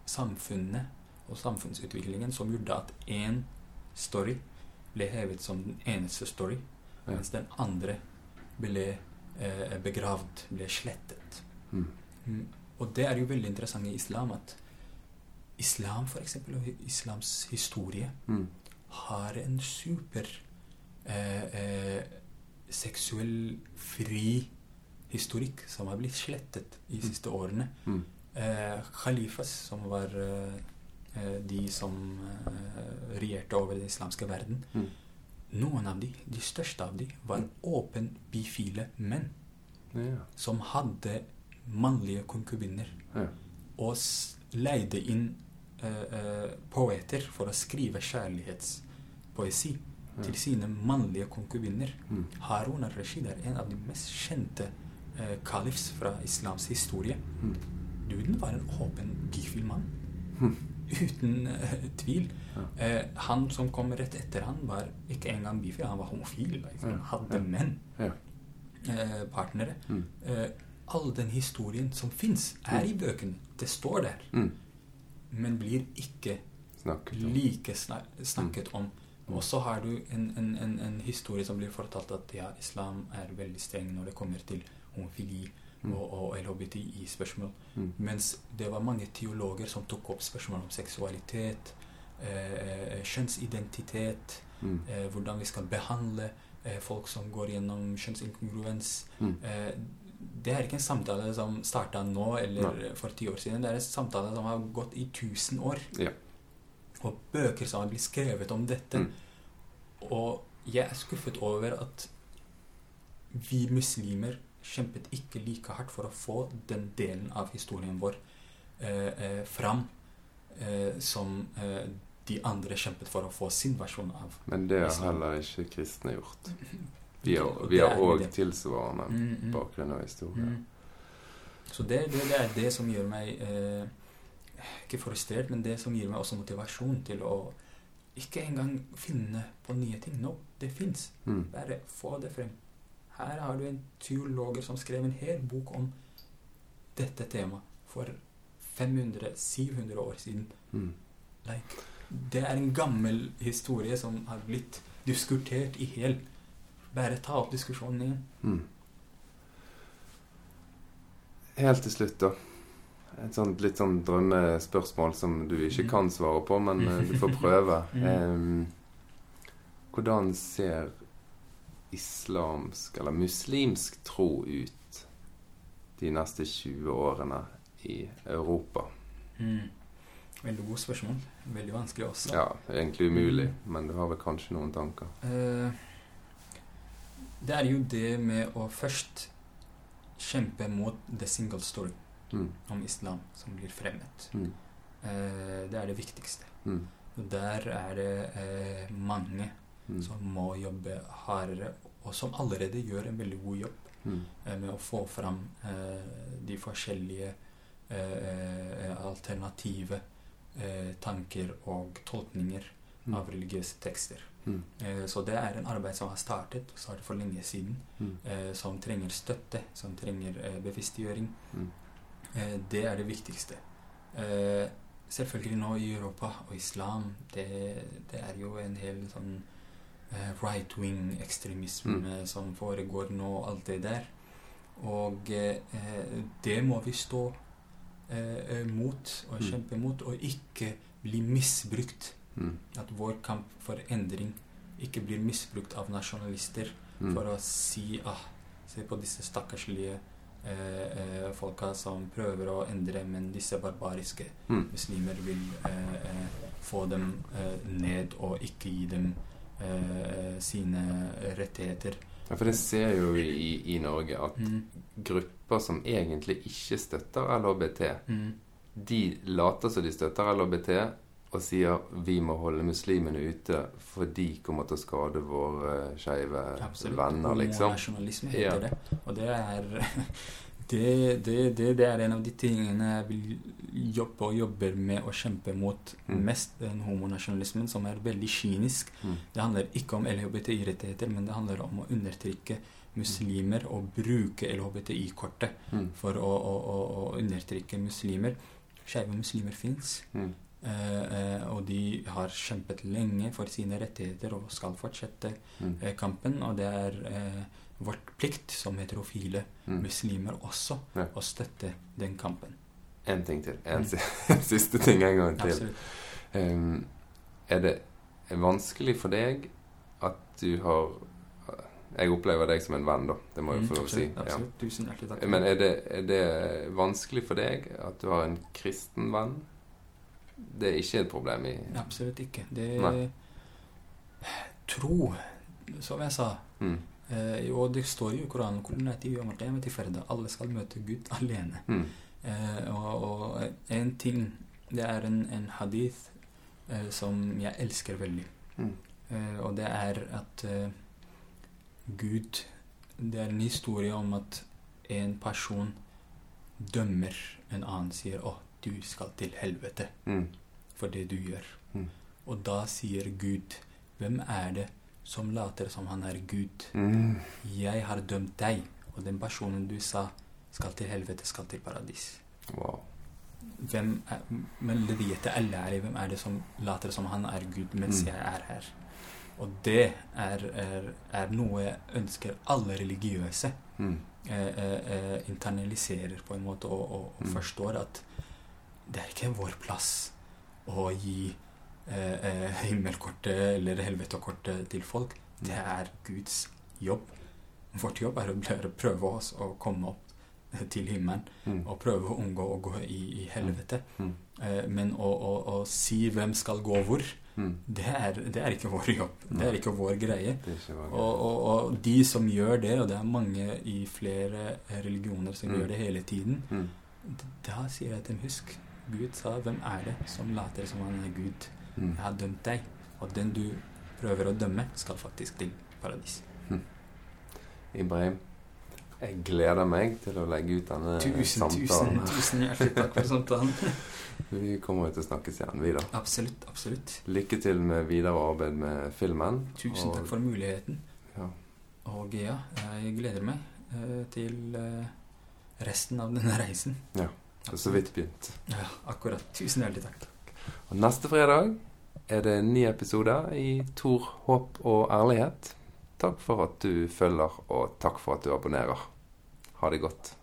samfunnet og samfunnsutviklingen som gjorde at én story ble hevet som den eneste story, mens den andre ble eh, begravd, ble slettet. Mm. Mm, Og det er jo veldig interessant i islam at islam, for eksempel, og islams historie, Mm. har en super eh, eh, seksuell fri historikk som har blitt slettet de siste årene. Mm. Eh, Khalifas, som var eh, eh, de som eh, regjerte over den islamske verden, Mm. noen av de, de største av de, var åpen bifile menn Ja. som hadde mannlige konkubiner Ja. og leide inn eh, eh, poeter for å skrive kjærlighetspoesi til sine mannlige konkubiner. Mm. Harun al-Rashid er en av de mest kjente eh, kalifs fra islams historie. Mm. Duden var en åpen bifil mann. Hm. Uten uh, tvil. Ja. Uh, han som kom rett etter han, var ikke engang bifil, han var homofil. Liksom. Han hadde menn, eh, partnere. Mm. All den historien som fins, er i bøkene. Det står der. Mm. Men blir ikke Snakket om. like snak snakket om. Og så har du en, en, en, en historie som blir fortalt at ja, islam er veldig streng når det kommer til homofili. Og, og LHBTI-spørsmål. Mm. Mens det var mange teologer som tok opp spørsmål om seksualitet, eh, kjønnsidentitet, Mm. eh, hvordan vi skal behandle eh, folk som går gjennom kjønnsinkongruens. Mm. Eh, det er ikke en samtale som starta nå eller Nei. for ti år siden. Det er en samtale som har gått i tusen år. Ja. Og bøker som har blitt skrevet om dette. Mm. Og jeg er skuffet over at vi muslimer kjempet ikke like hardt for å få den delen av historien vår eh, eh, fram eh, som eh, de andre kjempet for å få sin versjon av. Men det har heller ikke kristne gjort. *laughs* Vi har, òg tilsvarende Mm, mm. bakgrunn og historie. Mm. Så det, det, det er det som gjør meg eh, Ikke frustrert, men det som gir meg også motivasjon til å ikke engang finne på nye ting. No, det fins. Mm. Bare få det frem. Her har du en teologer som skrev en hel bok om dette temaet for 500-700 år siden. Mm. Like, det er en gammel historie som har blitt diskutert i hel. Bare ta opp diskusjonen igjen. Mm. Helt til slutt, da. Et sånt litt sånn drømmespørsmål som du ikke Mm. kan svare på, men eh, du får *laughs* prøve. Mm. um, hvordan ser islamsk, eller muslimsk, tro ut de neste 20 årene i Europa? Mm. Veldig godt spørsmål. Veldig vanskelig også. Ja, egentlig umulig, men du har vel kanskje noen tanker? Eh, det er jo det med å først kjempe mot the single story Mm. om islam som blir fremmet. Mm. Eh, det er det viktigste. Mm. Og der er det eh, mange Mm. som må jobbe hardere, og som allerede gjør en veldig god jobb Mm. eh, med å få fram eh, de forskjellige eh, eh, alternative eh, tanker og tolkninger Mm. av religiøse tekster. Mm. Eh, Så det er en arbeid som har startet, startet for lenge siden, Mm. eh, som trenger støtte, som trenger bevisstgjøring. Mm. Eh, Det er det viktigste. Eh, Selvfølgelig nå i Europa og islam, det, det er jo en hel sånn eh, right-wing ekstremisme Mm. som foregår nå, alt det der. Og eh, det må vi stå eh, mot og Mm. kjempe mot, og ikke bli misbrukt Mm. at vår kamp for endring ikke blir misbrukt av nasjonalister Mm. for å si ah, Se på disse stakkarslige eh, eh, folka som prøver å endre, men disse barbariske Mm. muslimer vil eh, eh, få dem eh, ned og ikke gi dem eh, sine rettigheter. Ja, for det ser jo i, i Norge at Mm. grupper som egentlig ikke støtter LHBT, Mm. de later som de støtter LHBT og sier vi må holde muslimene ute for de kommer til å skade våre skeive venner, liksom. Homonasjonalisme heter Ja. det. Og det er *laughs* det, det, det, det er en av de tingene jeg vil jobbe og jobber med å kjempe mot Mm. mest, den homonasjonalismen, som er veldig kynisk. Mm. Det handler ikke om LHBTI-rettigheter, men det handler om å undertrykke muslimer og bruke LHBTI-kortet Mm. for å, å, å, å undertrykke muslimer. skeive muslimer fins. Mm. Eh, eh, og de har kjempet lenge for sine rettigheter og skal fortsette Mm. eh, kampen. Og det er eh, vårt plikt som heterofile Mm. muslimer også Ja. å støtte den kampen. En ting til. En Mm. *laughs* siste ting en gang til. Um, er det vanskelig for deg at du har Jeg opplever deg som en venn, da. Det må jeg Mm, få lov å si. absolutt, absolutt. Tusen hjertelig takk. Men er det, er det vanskelig for deg at du har en kristen venn? Det er ikke et problem i Absolutt ikke. Det Nei. Tro, som jeg sa mm. Eh, Og det står jo i Koranen. Alle skal møte Gud *laughs* alene. Mm. Eh, og, og en ting Det er en, en hadith eh, som jeg elsker veldig. Mm. Eh, og det er at eh, Gud Det er en historie om at en person dømmer en annen, sier 'Å, du skal til helvete Mm. for det du gjør'. Mm. Og da sier Gud 'Hvem er det som later som han er Gud?' Mm. 'Jeg har dømt deg', og den personen du sa skal til helvete, skal til paradis. Wow. Hvem er, men hvem er det som later som han er Gud mens Mm. jeg er her? Og det er, er, er noe jeg ønsker alle religiøse Mm. eh, eh, eh, internaliserer på en måte og, og, og Mm. forstår at det er ikke vår plass å gi eh, eh, himmelkortet eller helvetekortet til folk. Det er Guds jobb. Vårt jobb er å prøve oss å komme opp til himmelen Mm. og prøve å unngå å gå i, i helvete. Mm. Eh, men å, å, å si hvem skal gå hvor, Mm. det er, det er ikke vår jobb. Det er ikke vår greie. Ikke Og, og, og de som gjør det, og det er mange i flere religioner som Mm. gjør det hele tiden, mm. da sier jeg til dem husk, Gud sa 'Hvem er det som later som han er Gud?' Mm. Jeg har dømt deg, og den du prøver å dømme, skal faktisk til paradis. Ibrahim, jeg gleder meg til å legge ut denne Tusen, tusen, samtalen. tusen hjertelig takk for samtalen. *laughs* Vi kommer jo til å snakkes igjen videre. Absolutt, absolutt. Lykke til med videre arbeid med filmen. Tusen og- takk for muligheten. Ja. Og ja, jeg gleder meg eh, til eh, resten av denne reisen. Ja, Det er så vidt begynt. Ja, akkurat. Tusen hjertelig takk. Og neste fredag er det en ny episode i Tor, håp og ærlighet. Takk for at du følger, og takk for at du abonnerer. Ha det godt.